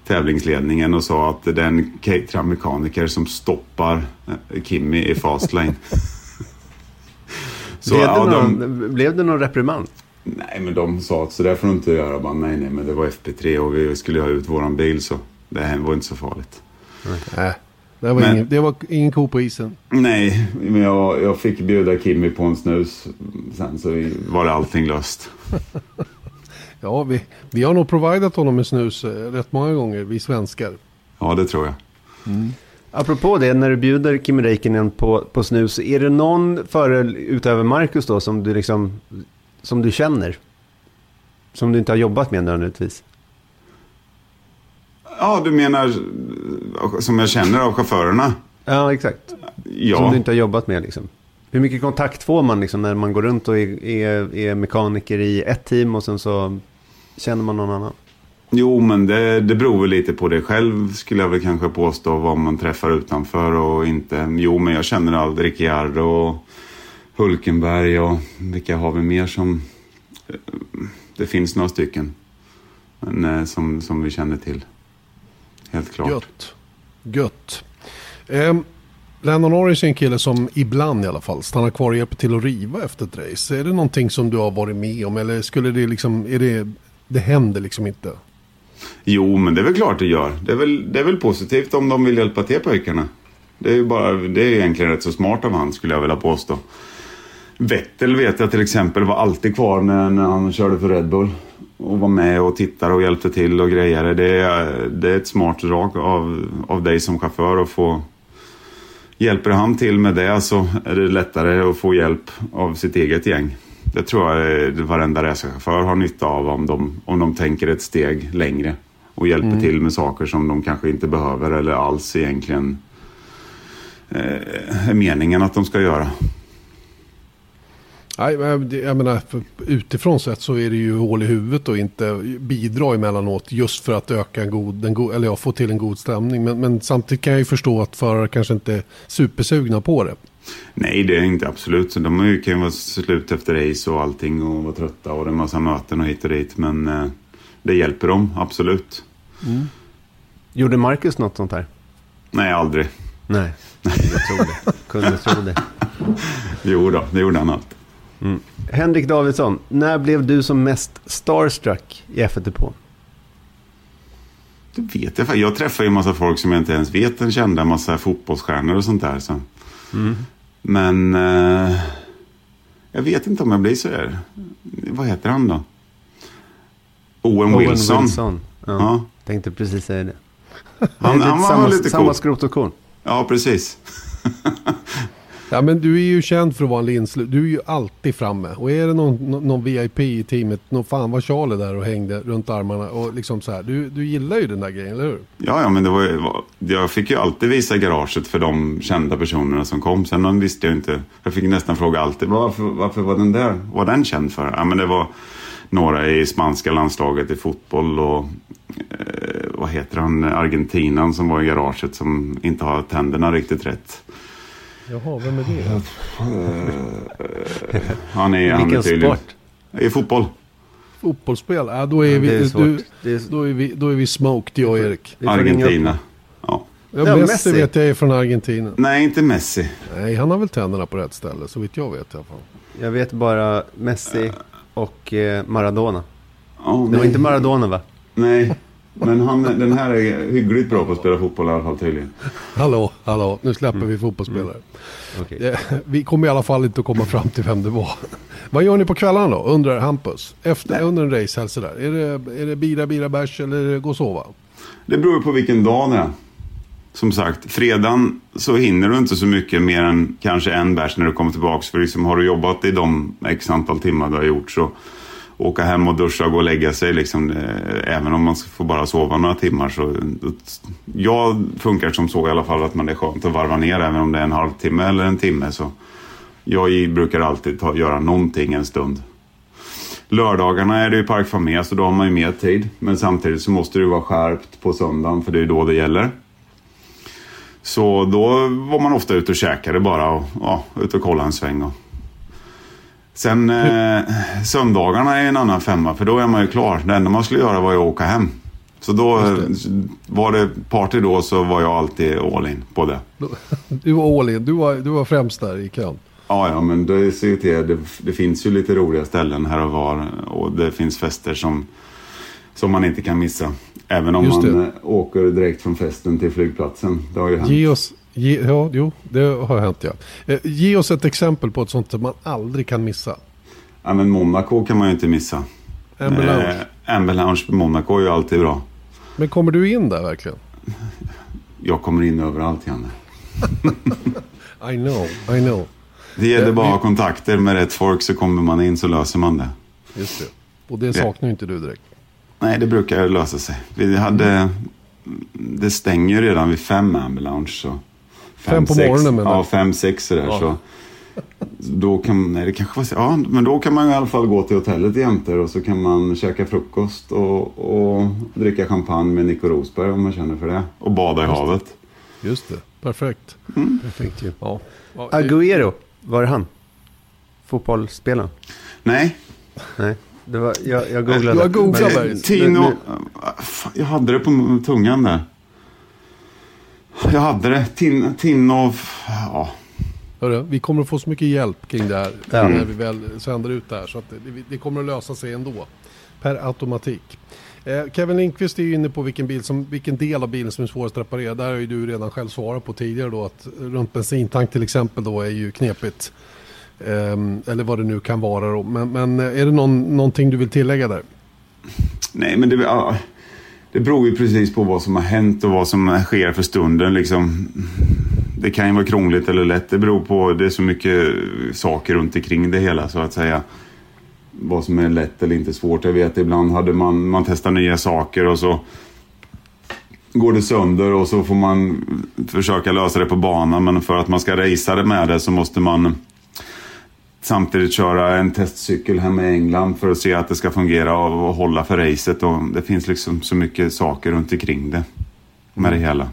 tävlingsledningen och sa att det är en Caterham-mekaniker som stoppar eh, Kimmy i fastlane. Så, blev, det ja, någon, de, blev det någon reprimand? Nej, men de sa att så där får du inte göra. Bara, nej, nej, men det var FP3 och vi skulle ha ut våran bil så det här var inte så farligt. Nej, det var, Men- ingen, det var ingen ko på isen. Nej, men jag, jag fick bjuda Kimmy på en snus. Sen så var det allting löst. Ja, vi, vi har nog providat honom med snus eh, rätt många gånger, vi svenskar. Ja, det tror jag. Apropå det, när du bjuder Kimi Räikkönen på, på snus, är det någon före utöver Marcus då som du liksom, som du känner? Som du inte har jobbat med nödvändigtvis? Ja, du menar eh, som jag känner av chaufförerna? Ja, exakt. Som Ja, du inte har jobbat med liksom. Hur mycket kontakt får man liksom när man går runt och är, är, är mekaniker i ett team och sen så känner man någon annan? jo men det, det beror väl lite på det själv skulle jag väl kanske påstå vad man träffar utanför och inte. Jo, men jag känner allt Ricciardo och Hulkenberg och vilka har vi mer som... eh, Det finns några stycken men, eh, som, som vi känner till. Helt klart. Gött. Gött. Um, Lennon Norris är en kille som ibland i alla fall stannar kvar och hjälper till att riva efter ett race. Är det någonting som du har varit med om eller skulle det liksom, är det, det händer liksom inte? Jo, men det är väl klart det gör. Det är väl, det är väl positivt om de vill hjälpa till pojkarna. Det är ju bara, det är egentligen rätt så smart av han skulle jag vilja påstå. Vettel vet jag till exempel var alltid kvar när, när han körde för Red Bull. Och var med och tittade och hjälpte till och grejade. Det är, det är ett smart drag av, av dig som chaufför att få... Hjälper han till med det så är det lättare att få hjälp av sitt eget gäng. Det tror jag varenda racerchaufför har nytta av om de, om de tänker ett steg längre. Och hjälper till med saker som de kanske inte behöver eller alls egentligen eh, är meningen att de ska göra. Nej, jag menar, utifrån sett så är det ju hål i huvudet och inte bidra emellanåt just för att öka en god, en god eller ja, få till en god stämning. Men, men samtidigt kan jag ju förstå att förare kanske inte är supersugna på det. Nej, det är inte absolut. Så de kan ju vara slut efter race och allting och vara trötta och det är massa möten och hit och dit. Men eh, det hjälper dem, absolut. Gjorde Marcus något sånt här? Nej, aldrig. Nej, jag tror det. Kunde tro det. Jo då, det gjorde han allt. Henrik Davidsson, när blev du som mest starstruck i F1 Depå? Det vet jag. Jag träffar ju en massa folk som jag inte ens vet är kända. En massa fotbollsstjärnor och sånt där. Så. Men eh, jag vet inte om jag blir så här. Vad heter han då? Owen, Owen Wilson. Wilson. Ja, Ja. Tänkte precis säga det. Han, lite han var samma, lite samma cool. skrot och korn. Ja, precis. Ja, men du är ju känd för att vara en linslu. Du är ju alltid framme. Och är det någon, någon, någon VIP i teamet, någon fan var Charlie där och hängde runt armarna. Och liksom så här, du, du gillar ju den där grejen, eller hur? Ja, ja, men det var, ju- jag fick ju alltid visa garaget för de kända personerna som kom. Sen visste jag inte. Jag fick nästan fråga alltid, varför, varför var den där, var den känd för? Ja, men det var några i spanska landslaget i fotboll och eh, vad heter han, argentinan som var i garaget som inte har tänderna riktigt rätt. Jaha, vem är det? Han är, han är Vilken tydligen- sport? I fotboll. Fotbollsspel? Ja, då är vi, det är svårt. du, Det är- då, är vi, då är vi smoked, jag och Erik. Argentina. Ja. Ja, Ja, Messi, Messi. vet jag är från Argentina. Nej, inte Messi. Nej, han har väl tänderna på rätt ställe, så vitt jag vet i alla fall. Jag vet bara Messi och eh, Maradona. Ja, Det var nej. inte Maradona va? Nej, men han, den här är hyggligt bra på att spela fotboll i alla fall tydligen. Hallå, hallå, nu släpper vi fotbollsspelare. Okej. Eh, Vi kommer i alla fall inte att komma fram till vem det var. Vad gör ni på kvällarna då, undrar Hampus? Efter, under en race, helst sådär. Är det, är det bira, bira, bärs eller gå och sova? Det beror på vilken dag det är. Som sagt, fredagen så hinner du inte så mycket mer än kanske en bärs när du kommer tillbaka. För liksom, har du jobbat i de x antal timmar du har gjort så åka hem och duscha och gå och lägga sig. Liksom, eh, även om man får bara sova några timmar. Så, jag funkar som så i alla fall att man är skönt att varva ner. Även om det är en halvtimme eller en timme så Jag brukar alltid ta, göra någonting en stund. Lördagarna är det ju Park Famé så då har man ju mer tid. Men samtidigt så måste det vara skärpt på söndagen för det är då det gäller. Så då var man ofta ute och käkade bara och ja, ute och kollade en sväng. Och... Sen eh, söndagarna är en annan femma för då är man ju klar. Det enda man skulle göra var ju att åka hem. Så då var det party då så var jag alltid all in på det. Du var all in, du var, du var främst där i kön. Ja, ja, men det, ser ju till, det, det finns ju lite roliga ställen här och var och det finns fester som, som man inte kan missa. Även om man eh, åker direkt från festen till flygplatsen. Det har ju hänt. Ge oss, ge, ja, jo, det har hänt ja. Eh, ge oss ett exempel på ett sånt som man aldrig kan missa. Ja, men Monaco kan man ju inte missa. Amber Lounge. Eh, Amber Lounge Monaco är ju alltid bra. Men kommer du in där verkligen? Jag kommer in överallt, Janne. I know, I know. Det gäller bara att ha kontakter med rätt folk så kommer man in så löser man det. Just det. Och det saknar ju inte du direkt. Nej, det brukar lösa sig. Vi hade... Det stänger ju redan vid fem Amber Lounge. Så fem, fem på sex, morgonen menar Ja, fem, sex sådär. Ja. Så då kan, nej, det kanske var, ja, men då kan man i alla fall gå till hotellet jämte och så kan man käka frukost och, och dricka champagne med Nico Rosberg om man känner för det. Och bada i havet. Just det, perfekt. Mm. Perfekt ju. Ja. Agüero, var det han? Fotbollsspelaren? Nej. Nej. Det var, jag, jag googlade. Du har googlat men, Tino, jag hade det på tungan där. Jag hade det. Tin, Tino, ja. Hörru, vi kommer att få så mycket hjälp kring det här ja. när vi väl sänder ut det här. Så det, det kommer att lösa sig ändå. Per automatik. Eh, Kevin Lindqvist är ju inne på vilken, bil som, vilken del av bilen som är svårast att reparera. Där har ju du redan själv svarat på tidigare då att runt bensintank till exempel då är ju knepigt. Eh, eller vad det nu kan vara då. Men, men är det någon, någonting du vill tillägga där? Nej, men det, det beror ju precis på vad som har hänt och vad som sker för stunden. Liksom det kan ju vara krångligt eller lätt. Det beror på, det är så mycket saker runt omkring det hela så att säga. Vad som är lätt eller inte svårt. Jag vet ibland hade man, man testar nya saker och så går det sönder och så får man försöka lösa det på banan. Men för att man ska racea det med det så måste man samtidigt köra en testcykel hemma i England för att se att det ska fungera och hålla för racet. Och det finns liksom så mycket saker runt omkring det med det hela.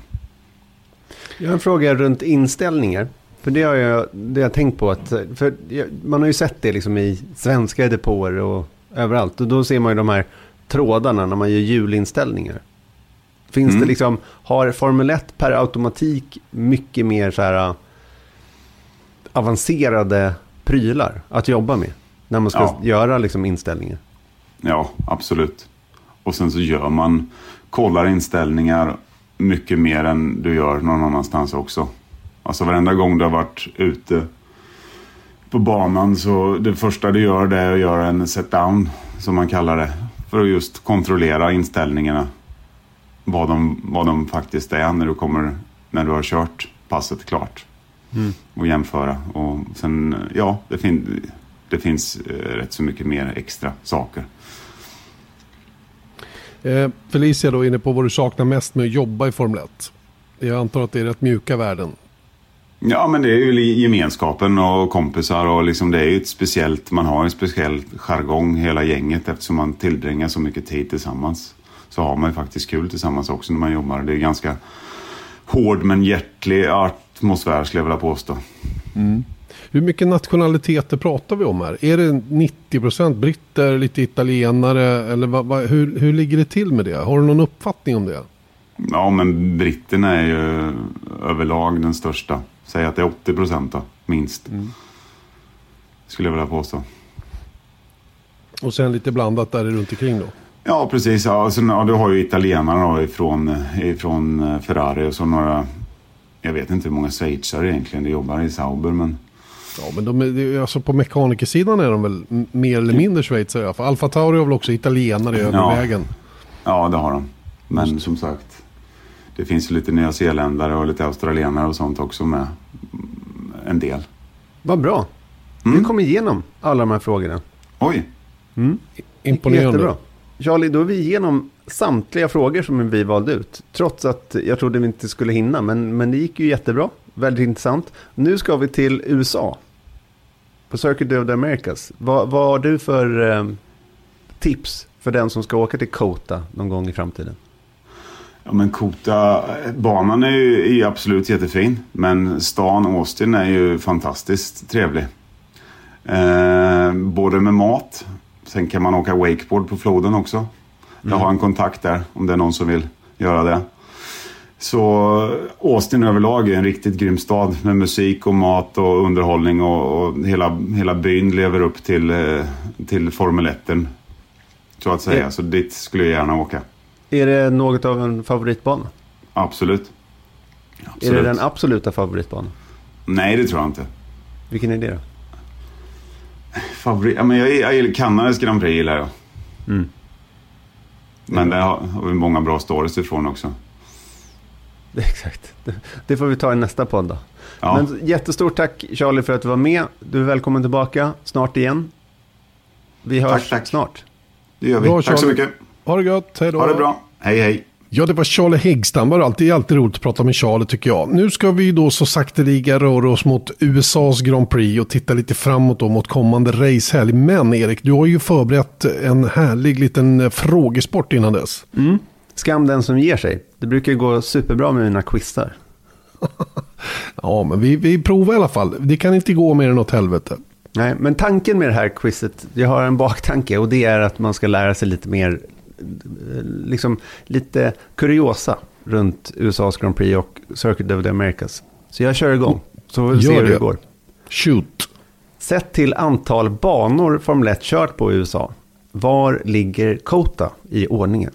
Jag har en fråga runt inställningar. För det har jag, det har jag tänkt på. Att, för man har ju sett det liksom i svenska depåer och överallt. Och då ser man ju de här trådarna när man gör hjulinställningar. Finns mm. det liksom, har Formel 1 per automatik mycket mer så här äh, avancerade prylar att jobba med? När man ska ja. göra liksom inställningar. Ja, absolut. Och sen så gör man, kollar inställningar mycket mer än du gör någon annanstans också. Alltså varenda gång du har varit ute på banan så det första du gör det är att göra en set-down som man kallar det. För att just kontrollera inställningarna. Vad de, vad de faktiskt är när du, kommer, när du har kört passet klart. Mm. Och jämföra. Och sen, ja, det, fin det finns eh, rätt så mycket mer extra saker. Eh, Felicia då inne på vad du saknar mest med att jobba i Formel 1. Jag antar att det är rätt mjuka värden. Ja, men det är ju gemenskapen och kompisar och liksom det är ju ett speciellt, man har en speciell jargong hela gänget eftersom man tillbringar så mycket tid tillsammans. Så har man ju faktiskt kul tillsammans också när man jobbar. Det är ganska hård men hjärtlig atmosfär skulle jag vilja påstå. Mm. Hur mycket nationaliteter pratar vi om här? Är det 90% britter, lite italienare eller vad, vad, hur, hur ligger det till med det? Har du någon uppfattning om det? Ja, men britterna är ju överlag den största. Säg att det är 80% då, minst. Mm. Skulle jag vilja påstå. Och sen lite blandat där runt omkring då? Ja, precis. Ja, sen, ja, du har ju italienarna då ifrån, ifrån eh, Ferrari och så några... Jag vet inte hur många schweizare egentligen det jobbar i Sauber, men... Ja, men de är, alltså på mekanikersidan är de väl mer eller mindre schweizare. För Alfa Tauri har väl också italienare över vägen. Ja, det har de. Men Just. som sagt, det finns lite nyzeeländare och lite australienare och sånt också med. En del. Vad bra. Mm. Vi kom igenom alla de här frågorna. Oj. Mm. Imponerande. Jättebra. Charlie, då är vi igenom samtliga frågor som vi valde ut. Trots att jag trodde vi inte skulle hinna, men, men det gick ju jättebra. Väldigt intressant. Nu ska vi till USA. på Circuit of the Americas. Vad, vad har du för eh, tips för den som ska åka till Kota någon gång i framtiden? Ja men Kota, banan är ju, är absolut jättefin. Men stan Austin är ju fantastiskt trevlig. Eh, både med mat. Sen kan man åka wakeboard på floden också. Jag har en kontakt där om det är någon som vill göra det. Så Austin överlag är en riktigt grym stad med musik och mat och underhållning och, och hela, hela byn lever upp till, eh, till Formel 1. Så att säga. Ja. Så dit skulle jag gärna åka. Är det något av en favoritbana? Absolut. Är Absolut. det den absoluta favoritbanan? Nej, det tror jag inte. Vilken är det då? Favorit? Ja, men jag, jag Kanadas Grand Prix gillar jag. Mm. Men där har vi många bra stories ifrån också. Exakt. Det, får vi ta i nästa podd då. Ja, Men jättestort tack Charlie för att du var med. Du är välkommen tillbaka snart igen. Vi hörs Tack, tack. snart. det gör vi. Bra, Tack så mycket. Ha det gött, hej då. Ha det bra. Hej, hej. Ja, det var Charlie Häggstam. Det är alltid roligt att prata med Charlie tycker jag. Nu ska vi då så sakteliga röra oss mot USAs Grand Prix och titta lite framåt då mot kommande racehelg. Men Erik, du har ju förberett en härlig liten eh, frågesport innan dess. Skam den som ger sig. Det brukar ju gå superbra med mina quizar. Ja, men vi, vi provar i alla fall. Det kan inte gå mer än åt helvete. Nej, men tanken med det här quizet, jag har en baktanke och det är att man ska lära sig lite mer, liksom lite kuriosa runt USAs Grand Prix och Circuit of the Americas. Så jag kör igång, så får vi se hur det det. går. Shoot. Sett till antal banor Formel 1 kört på i USA, var ligger Kota i ordningen?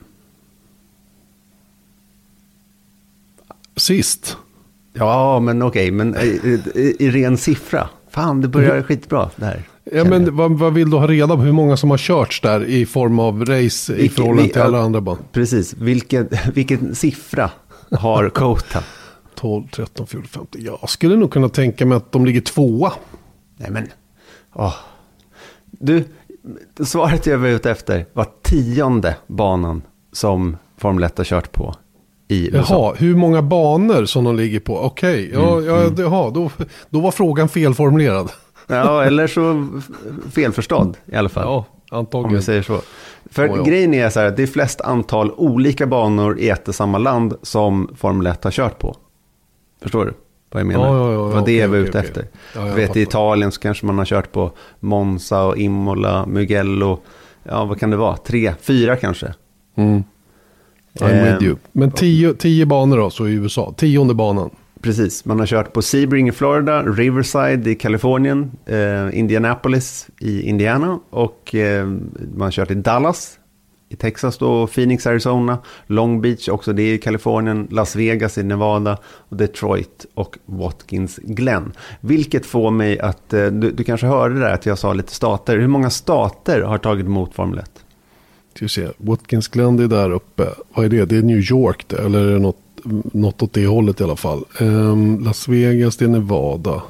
Sist. Ja, men okej, men i, i, i ren siffra. Fan, det börjar skitbra det här. Ja, men vad, vad vill du ha reda på? Hur många som har körts där i form av race i Vilken- förhållande vi- till alla andra banor? Precis, vilken, vilken siffra har Kota? 12, 13, 14, 15. Jag skulle nog kunna tänka mig att de ligger tvåa. Nej men, åh. Du, svaret jag var ute efter var tionde banan som Formel 1 har kört på i USA. Jaha, hur många banor som de ligger på? Okej, ja, Mm, ja, jaha, då, då var frågan felformulerad. Ja, eller så felförstådd i alla fall. Ja, Om vi antagligen. säger så. För Ja, ja. grejen är så här, att det är flest antal olika banor i ett och samma land som Formel 1 har kört på. Förstår du vad jag menar? Ja, ja, ja, ja, det okej, jag var ute okej. efter. Ja, du jag vet, i fattar. Italien så kanske man har kört på Monza och Imola, Mugello. Ja, vad kan det vara? Tre, fyra kanske. Mm. I'm Eh, with you. Men tio, tio banor då, så i USA. Tionde banan. Precis, man har kört på Sebring i Florida, Riverside i Kalifornien, eh, Indianapolis i Indiana och eh, man har kört i Dallas i Texas då, Phoenix, Arizona, Long Beach också det är i Kalifornien, Las Vegas i Nevada och Detroit och Watkins Glen. Vilket får mig att, eh, du, du kanske hörde där att jag sa lite stater, hur många stater har tagit emot Formel 1? Ska vi se. Watkins Glen det är där uppe. Vad är det? Det är New York det, eller är det något, något åt det hållet i alla fall. Ehm, Las Vegas det är Nevada.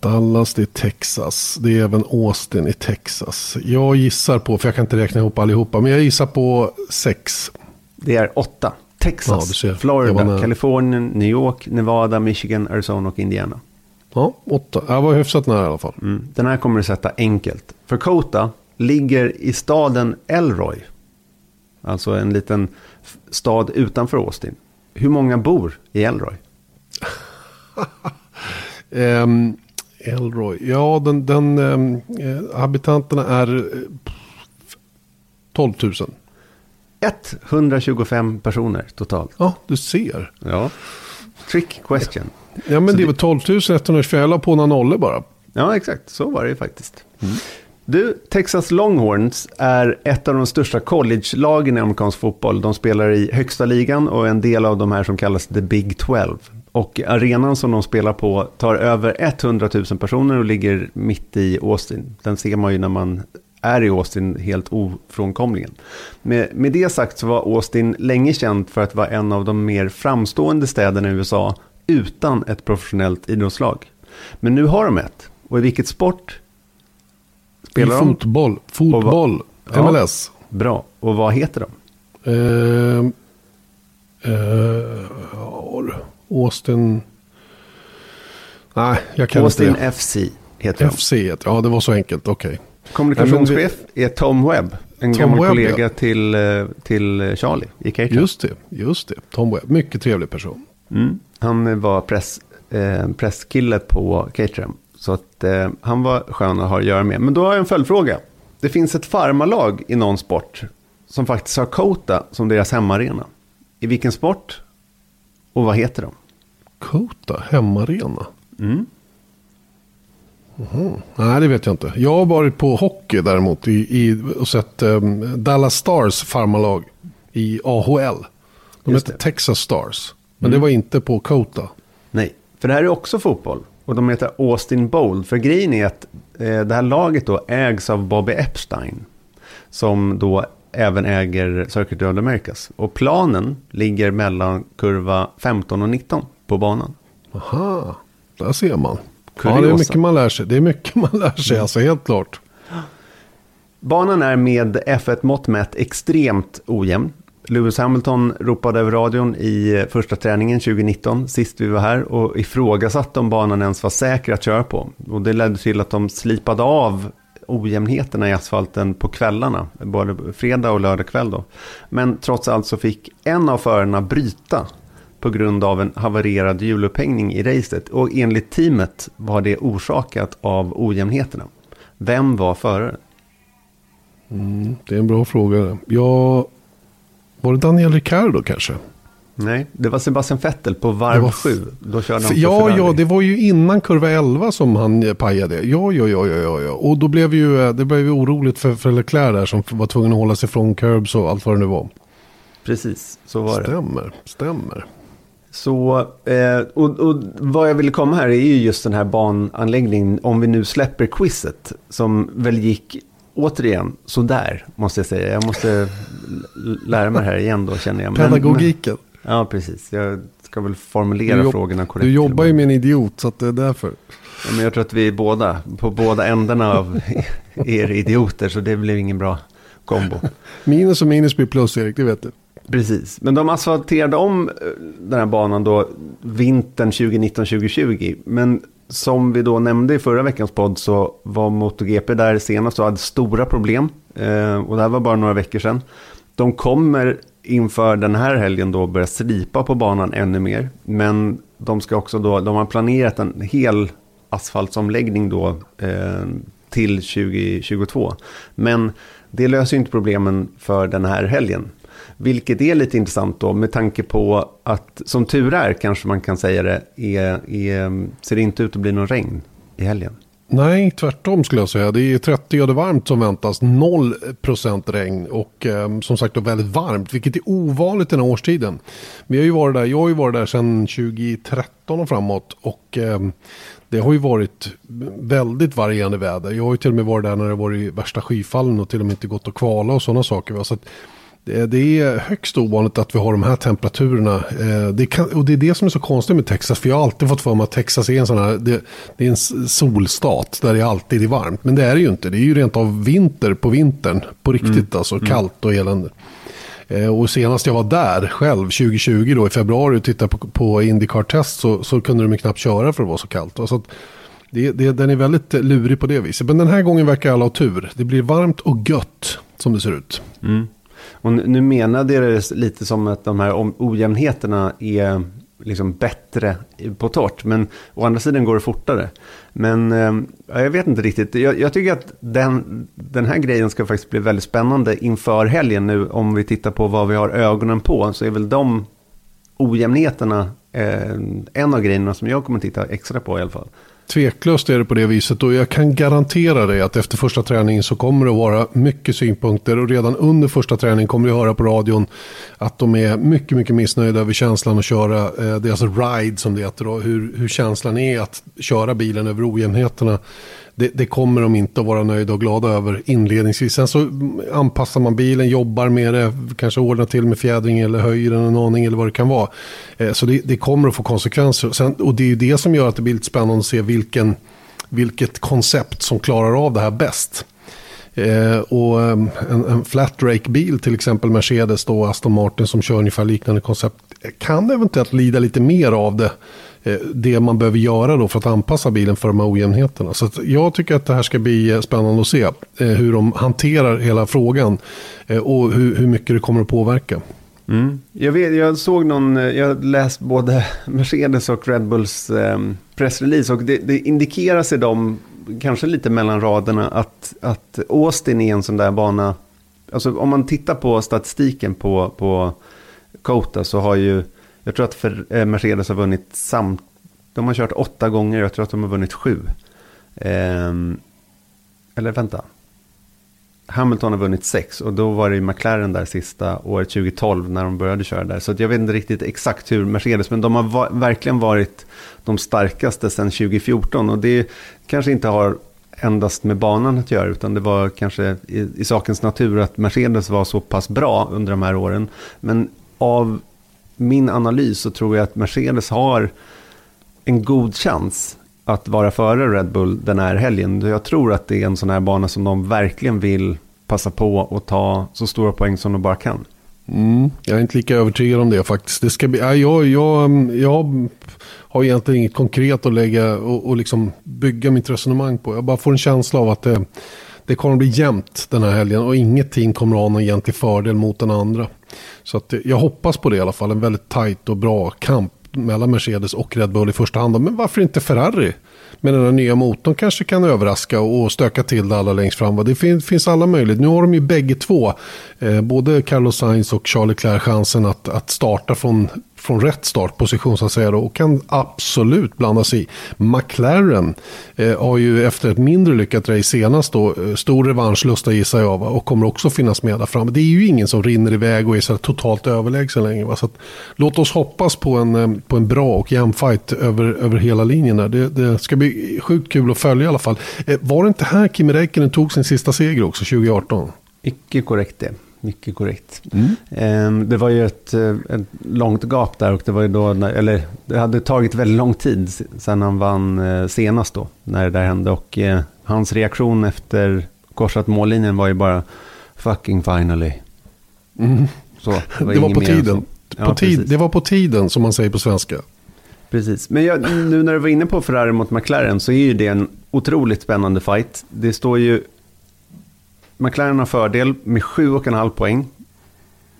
Dallas det är Texas. Det är även Austin i Texas. Jag gissar på, för jag kan inte räkna ihop allihopa, men jag gissar på sex. Det är åtta. Ja, Texas, var Florida. Kalifornien, New York, Nevada, Michigan, Arizona och Indiana. Ja, åtta. Jag var hyfsat nära i alla fall. Mm. Den här kommer du sätta enkelt. För Kota ligger i staden Elroy. Alltså en liten stad utanför Austin. Hur många bor i Elroy? Ehm, Elroy. Ja, den, den eh, habitanterna är eh, 12 000. 125 personer totalt. Ja, du ser. Ja. Trick question. Ja, men det var 12 124. Jag la på några nollor bara. Ja, exakt. Så var det ju faktiskt. Du, Texas Longhorns är ett av de största college-lagen i amerikansk fotboll. De spelar i högsta ligan och är en del av de här som kallas The Big 12. Och arenan som de spelar på tar över 100 000 personer och ligger mitt i Austin. Den ser man ju när man är i Austin helt ofrånkomligen. Med, med det sagt så var Austin länge känt för att vara en av de mer framstående städerna i USA utan ett professionellt idrottslag. Men nu har de ett. Och i vilket sport spelar I de? fotboll. Fotboll. Ja. MLS. Bra. Och vad heter de? Ja, du. Austin. Nej, jag kan Austin inte. FC. heter de. FC, ja det var så enkelt, okej. Kommunikationschef är Tom Webb. En Tom gammal Webb, kollega ja. till, eh, till Charlie i Caterham. Just det, just det. Tom Webb, mycket trevlig person. Mm. Han var press, eh, presskille på Caterham. Så att, eh, han var skön att ha att göra med. Men då har jag en följdfråga. Det finns ett farmarlag i någon sport som faktiskt har Kota som deras hemmaarena. I vilken sport? Och vad heter de? Kota, hemmaarena. Mm. Mhm. Nej, det vet jag inte. Jag har varit på hockey däremot i, i, och sett um, Dallas Stars farmarlag i AHL. De Just heter det. Texas Stars. Men det var inte på Kota. Nej, för det här är också fotboll. Och de heter Austin Bold. För grejen är att eh, det här laget då ägs av Bobby Epstein. Som då även äger Circuit of Americas. Och planen ligger mellan kurva 15 och 19 på banan. Aha, där ser man. Ja, det är mycket man lär sig. Det är mycket man lär sig, alltså helt klart. Banan är med F1-mått mätt extremt ojämn. Lewis Hamilton ropade över radion i eh, första träningen 2019, sist vi var här, och ifrågasatte om banan ens var säker att köra på. Och det ledde till att de slipade av ojämnheterna i asfalten på kvällarna, både fredag och lördag kväll då. Men trots allt så fick en av förarna bryta på grund av en havererad hjulupphängning i racet. Och enligt teamet var det orsakat av ojämnheterna. Vem var föraren? Mm, det är en bra fråga. Jag var det Daniel Ricciardo kanske? Nej, det var Sebastian Vettel på varv var f- 7. Då körde han Ja, Ferrari. ja, det var ju innan kurva 11 som han eh, pajade. Ja, ja, ja, ja, ja, ja. Och då blev ju, eh, det blev ju oroligt för, för Leclerc där som var tvungen att hålla sig från curbs och allt vad det nu var. Precis, så var det. Stämmer, stämmer. Så, eh, och, och vad jag ville komma här är ju just den här bananläggningen, om vi nu släpper quizet, som väl gick återigen sådär, måste jag säga. Jag måste lära mig det här igen då, känner jag. Men- Pedagogiken. Men, ja, precis. Jag ska väl formulera jobb- frågorna korrekt. Du jobbar ju med en idiot så att det är därför. Ja, men jag tror att vi är båda, på båda ändarna av er idioter, så det blir ingen bra kombo. Minus och minus blir plus Erik, det vet du. Precis, men de asfalterade om eh, den här banan då vintern 2019-2020. Men som vi då nämnde i förra veckans podd så var MotoGP där senast och hade stora problem. Eh, och det här var bara några veckor sedan. De kommer inför den här helgen då börja slipa på banan ännu mer. Men de ska också då, de har planerat en hel asfaltsomläggning då eh, till 2022. Men det löser ju inte problemen för den här helgen. Vilket är lite intressant då med tanke på att som tur är kanske man kan säga det är, är, ser det inte ut att bli någon regn i helgen. Nej, tvärtom skulle jag säga. Det är 30 grader varmt som väntas. 0% regn och eh, som sagt då väldigt varmt. Vilket är ovanligt den här årstiden. Vi har ju varit där, jag har ju varit där sedan 2013 och framåt. Och eh, det har ju varit väldigt varierande väder. Jag har ju till och med varit där när det varit värsta skyfallen och till och med inte gått att kvala och sådana saker. Så att det, det är högst ovanligt att vi har de här temperaturerna. Eh, det kan, och det är det som är så konstigt med Texas. För jag har alltid fått för mig att Texas är en sån här, det, det är en solstat där det alltid är varmt. Men det är det ju inte. Det är ju rent av vinter på vintern. På riktigt alltså, kallt och elände. Eh, och senast jag var där själv, 2020 då i februari och tittade på, på Indycar-test så, så kunde de ju knappt köra för det var så kallt. Så att det, det, den är väldigt eh, lurig på det viset. Men den här gången verkar alla ha tur. Det blir varmt och gött som det ser ut. Och nu- menade jag det lite som att de här ojämnheterna är liksom bättre på torrt. Men å andra sidan går det fortare. Men eh, ja, jag vet inte riktigt. Jag, jag tycker att den, den här grejen ska faktiskt bli väldigt spännande inför helgen nu. Om vi tittar på vad vi har ögonen på så är väl de ojämnheterna eh, en av grejerna som jag kommer titta extra på i alla fall. Tveklöst är det på det viset. Och jag kan garantera dig att efter första träningen så kommer det att vara mycket synpunkter. Och redan under första träningen kommer vi höra på radion att de är mycket, mycket missnöjda över känslan att köra eh, deras ride som det heter och hur, hur känslan är att köra bilen över ojämnheterna. Det, det kommer de inte att vara nöjda och glada över inledningsvis. Sen så anpassar man bilen, jobbar med det, kanske ordnar till med fjädring eller höjer den en aning eller vad det kan vara. Eh, Så det, det kommer att få konsekvenser. Sen, och det är ju det som gör att det blir lite spännande att se vilken, vilket koncept som klarar av det här bäst. Eh, och eh, en, en flat rake-bil, till exempel Mercedes då, Aston Martin som kör ungefär liknande koncept, kan eventuellt lida lite mer av det Eh, det man behöver göra då för att anpassa bilen för de här ojämnheterna. Så jag tycker att det här ska bli eh, spännande att se eh, hur de hanterar hela frågan och hur, mycket det kommer att påverka. Mm. Jag, vet, jag såg någon, jag läst både Mercedes och Red Bulls ehm, pressrelease och det, det indikeras i dem, kanske lite mellan raderna, att, att Austin är en sån där bana, alltså om man tittar på statistiken på, på Kota så har ju, jag tror att för, eh, Mercedes har vunnit samt, de har kört åtta gånger, jag tror att de har vunnit sju. Eh, eller vänta, Hamilton har vunnit sex och då var det ju McLaren där sista året 2012 när de började köra där. Så jag vet inte riktigt exakt hur Mercedes, men de har va verkligen varit de starkaste sedan 2014 och det kanske inte har endast med banan att göra, utan det var kanske i, i sakens natur att Mercedes var så pass bra under de här åren. Men av min analys så tror jag att Mercedes har en god chans att vara före Red Bull den här helgen. Jag tror att det är en sån här bana som de verkligen vill passa på och ta så stora poäng som de bara kan. Mm, jag är inte lika övertygad om det faktiskt. Det ska bli, ja, jag, jag, jag har egentligen inget konkret att lägga och, och liksom bygga mitt resonemang på. Jag bara får en känsla av att det, det kommer att bli jämnt den här helgen och inget team kommer att ha någon egentlig fördel mot den andra. Så att jag hoppas på det i alla fall. En väldigt tajt och bra kamp mellan Mercedes och Red Bull i första hand. Men varför inte Ferrari? Med den här nya motorn kanske kan överraska och stöka till det alla längst fram. Det finns, alla möjligheter. Nu har de ju bägge två, eh, både Carlos Sainz och Charlie Leclerc, chansen att, att starta från från rätt startposition så att säga då, och kan absolut blanda sig i. McLaren eh, har ju efter ett mindre lyckat race senast då eh, stor revanschlusta gissar jag och kommer också finnas med där framme. Det är ju ingen som rinner iväg och är så totalt överlägsen längre. Va? Så att, låt oss hoppas på en, eh, på en bra och jämn fight över, över hela linjen. Där. Det, det ska bli sjukt kul att följa i alla fall. Eh, var det inte här Kimi Räikkönen tog sin sista seger också 2018? Icke korrekt det mycket korrekt. Mm. Det var ju ett, eh, ett, långt gap där och det var ju då, eller det hade tagit väldigt lång tid sedan han vann eh, senast då, när det där hände. Och eh, hans reaktion efter korsat mållinjen var ju bara fucking finally. Mm. Så, det var, det var på tiden. Ja, tid, det var på tiden som man säger på svenska. Precis, men jag, nu när du var inne på Ferrari mot McLaren så är ju det en otroligt spännande fight. Det står ju McLaren har fördel med 7,5 poäng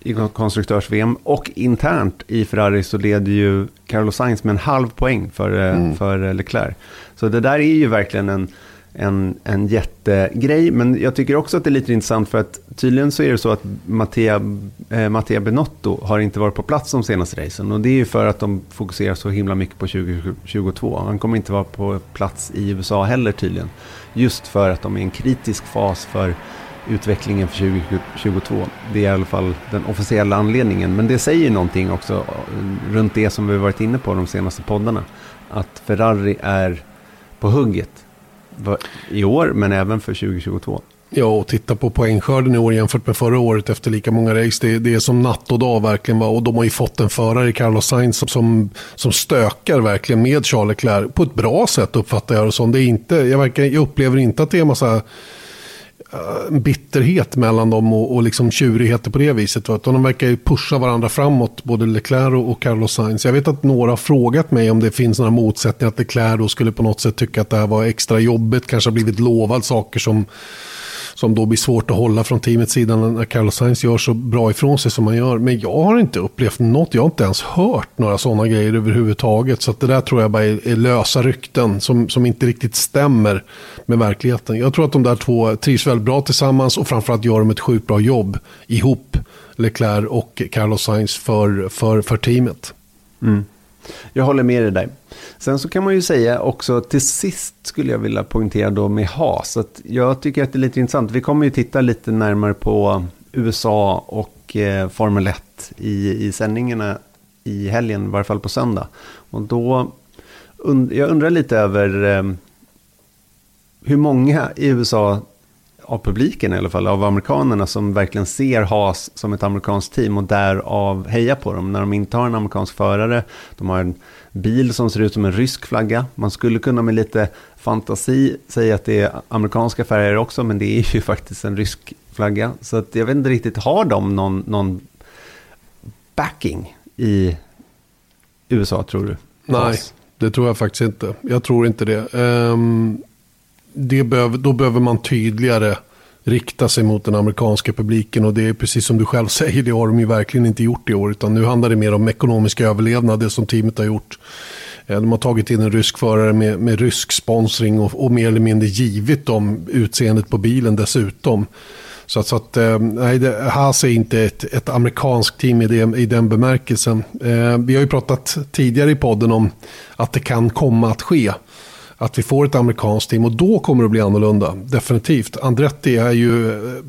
i konstruktörs-VM. Och internt i Ferrari så leder ju Carlos Sainz med en halv poäng för, eh, mm. för eh, Leclerc. Så det där är ju verkligen en, en, en jättegrej. Men jag tycker också att det är lite intressant för att tydligen så är det så att Mattia, eh, Mattia Benotto har inte varit på plats de senaste racen. Och det är ju för att de fokuserar så himla mycket på 2022. Han kommer inte vara på plats i USA heller tydligen. Just för att de är i en kritisk fas för utvecklingen för 2022. Det är i alla fall den officiella anledningen. Men det säger någonting också eh, runt det som vi varit inne på de senaste poddarna. Att Ferrari är på hugget i år, men även för 2022. Ja, och titta på poängskörden i år jämfört med förra året efter lika många race. Det, det är som natt och dag verkligen. Och de har ju fått en förare i Carlos Sainz som, som stökar verkligen med Charles Leclerc på ett bra sätt uppfattar jag det som. Det är inte, jag, verkar, jag upplever inte att det är en massa Eh, bitterhet mellan dem och, och liksom tjurigheter på det viset. Va? de verkar ju pusha varandra framåt, både Leclerc och Carlos Sainz. Jag vet att några har frågat mig om det finns några motsättningar, att Leclerc då skulle på något sätt tycka att det här var extra jobbigt, kanske har blivit lovad saker som som då blir svårt att hålla från teamets sida när Carlos Sainz gör så bra ifrån sig som han gör. Men jag har inte upplevt något, jag har inte ens hört några sådana grejer överhuvudtaget. Så det där tror jag bara är, är, lösa rykten som, som inte riktigt stämmer med verkligheten. Jag tror att de där två trivs väldigt bra tillsammans och framförallt gör de ett sjukt bra jobb ihop. Leclerc och Carlos Sainz för, för, för teamet. Mm. Jag håller med dig där. Sen så kan man ju säga också till sist skulle jag vilja poängtera då med HAS, Att jag tycker att det är lite intressant. Vi kommer ju titta lite närmare på USA och eh, Formel 1 i, i sändningarna i helgen, i varje fall på söndag. Och då, und jag undrar lite över eh, hur många i USA av publiken i alla fall, av amerikanerna som verkligen ser Haas som ett amerikanskt team och därav hejar på dem. När de inte har en amerikansk förare, de har en bil som ser ut som en rysk flagga. Man skulle kunna med lite fantasi säga att det är amerikanska färger också, men det är ju faktiskt en rysk flagga. Så att jag vet inte riktigt, har de någon, någon backing i USA tror du? Nej, Det tror jag faktiskt inte. Jag tror inte det. Um, det behöver, då behöver man tydligare rikta sig mot den amerikanska publiken. Och det är precis som du själv säger, det har de ju verkligen inte gjort i år. Utan nu handlar det mer om ekonomisk överlevnad, det som teamet har gjort. Eh, de har tagit in en rysk förare med, med rysk sponsring och, och mer eller mindre givit dem utseendet på bilen dessutom. Så, så att, eh, nej, det, Haas är inte ett, ett amerikanskt team i, det, i den bemärkelsen. Eh, vi har ju pratat tidigare i podden om att det kan komma att ske. Att vi får ett amerikanskt team och då kommer det att bli annorlunda. Definitivt. Andretti är ju eh,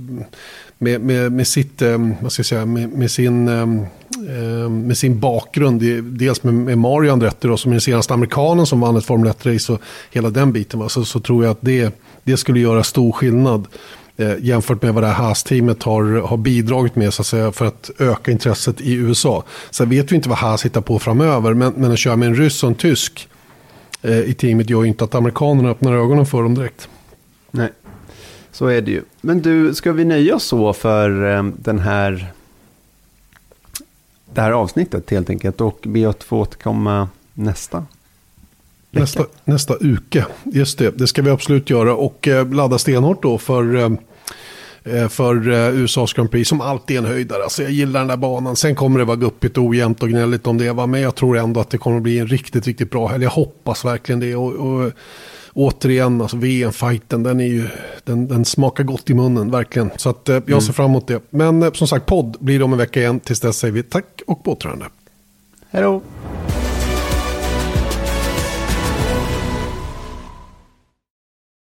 med, med, med, sitt, eh, vad ska jag säga, med, med sin, eh, med sin bakgrund, dels med, med Mario Andretti då, som är den senaste amerikanen som vann ett Formel 1-race och hela den biten, va, så, så tror jag att det, det skulle göra stor skillnad eh, jämfört med vad det här Haas-teamet har, har bidragit med så att säga, för att öka intresset i USA. Sen vet vi inte vad Haas hittar på framöver, men, men att köra med en ryss och en tysk eh, i teamet gör ju inte att amerikanerna öppnar ögonen för dem direkt. Nej, så är det ju. Men du, ska vi nöja oss så för eh, den här det här avsnittet helt enkelt och be att få återkomma nästa Nästa, nästa uke, just det. Det ska vi absolut göra och eh, ladda stenhårt då för, eh, eh för eh, USAs Grand Prix som alltid är en höjdare. Alltså jag gillar den där banan. Sen kommer det vara guppigt och ojämnt och gnälligt om det. Va? Men jag tror ändå att det kommer bli en riktigt, riktigt bra helg. Jag hoppas verkligen det. Och, och, återigen, alltså VM-fighten, den, är ju, den, den smakar gott i munnen, verkligen. Så att, eh, jag mm. ser fram emot det. Men eh, som sagt, podd blir det om en vecka igen. Tills dess säger vi tack och på återhörande. Hej då!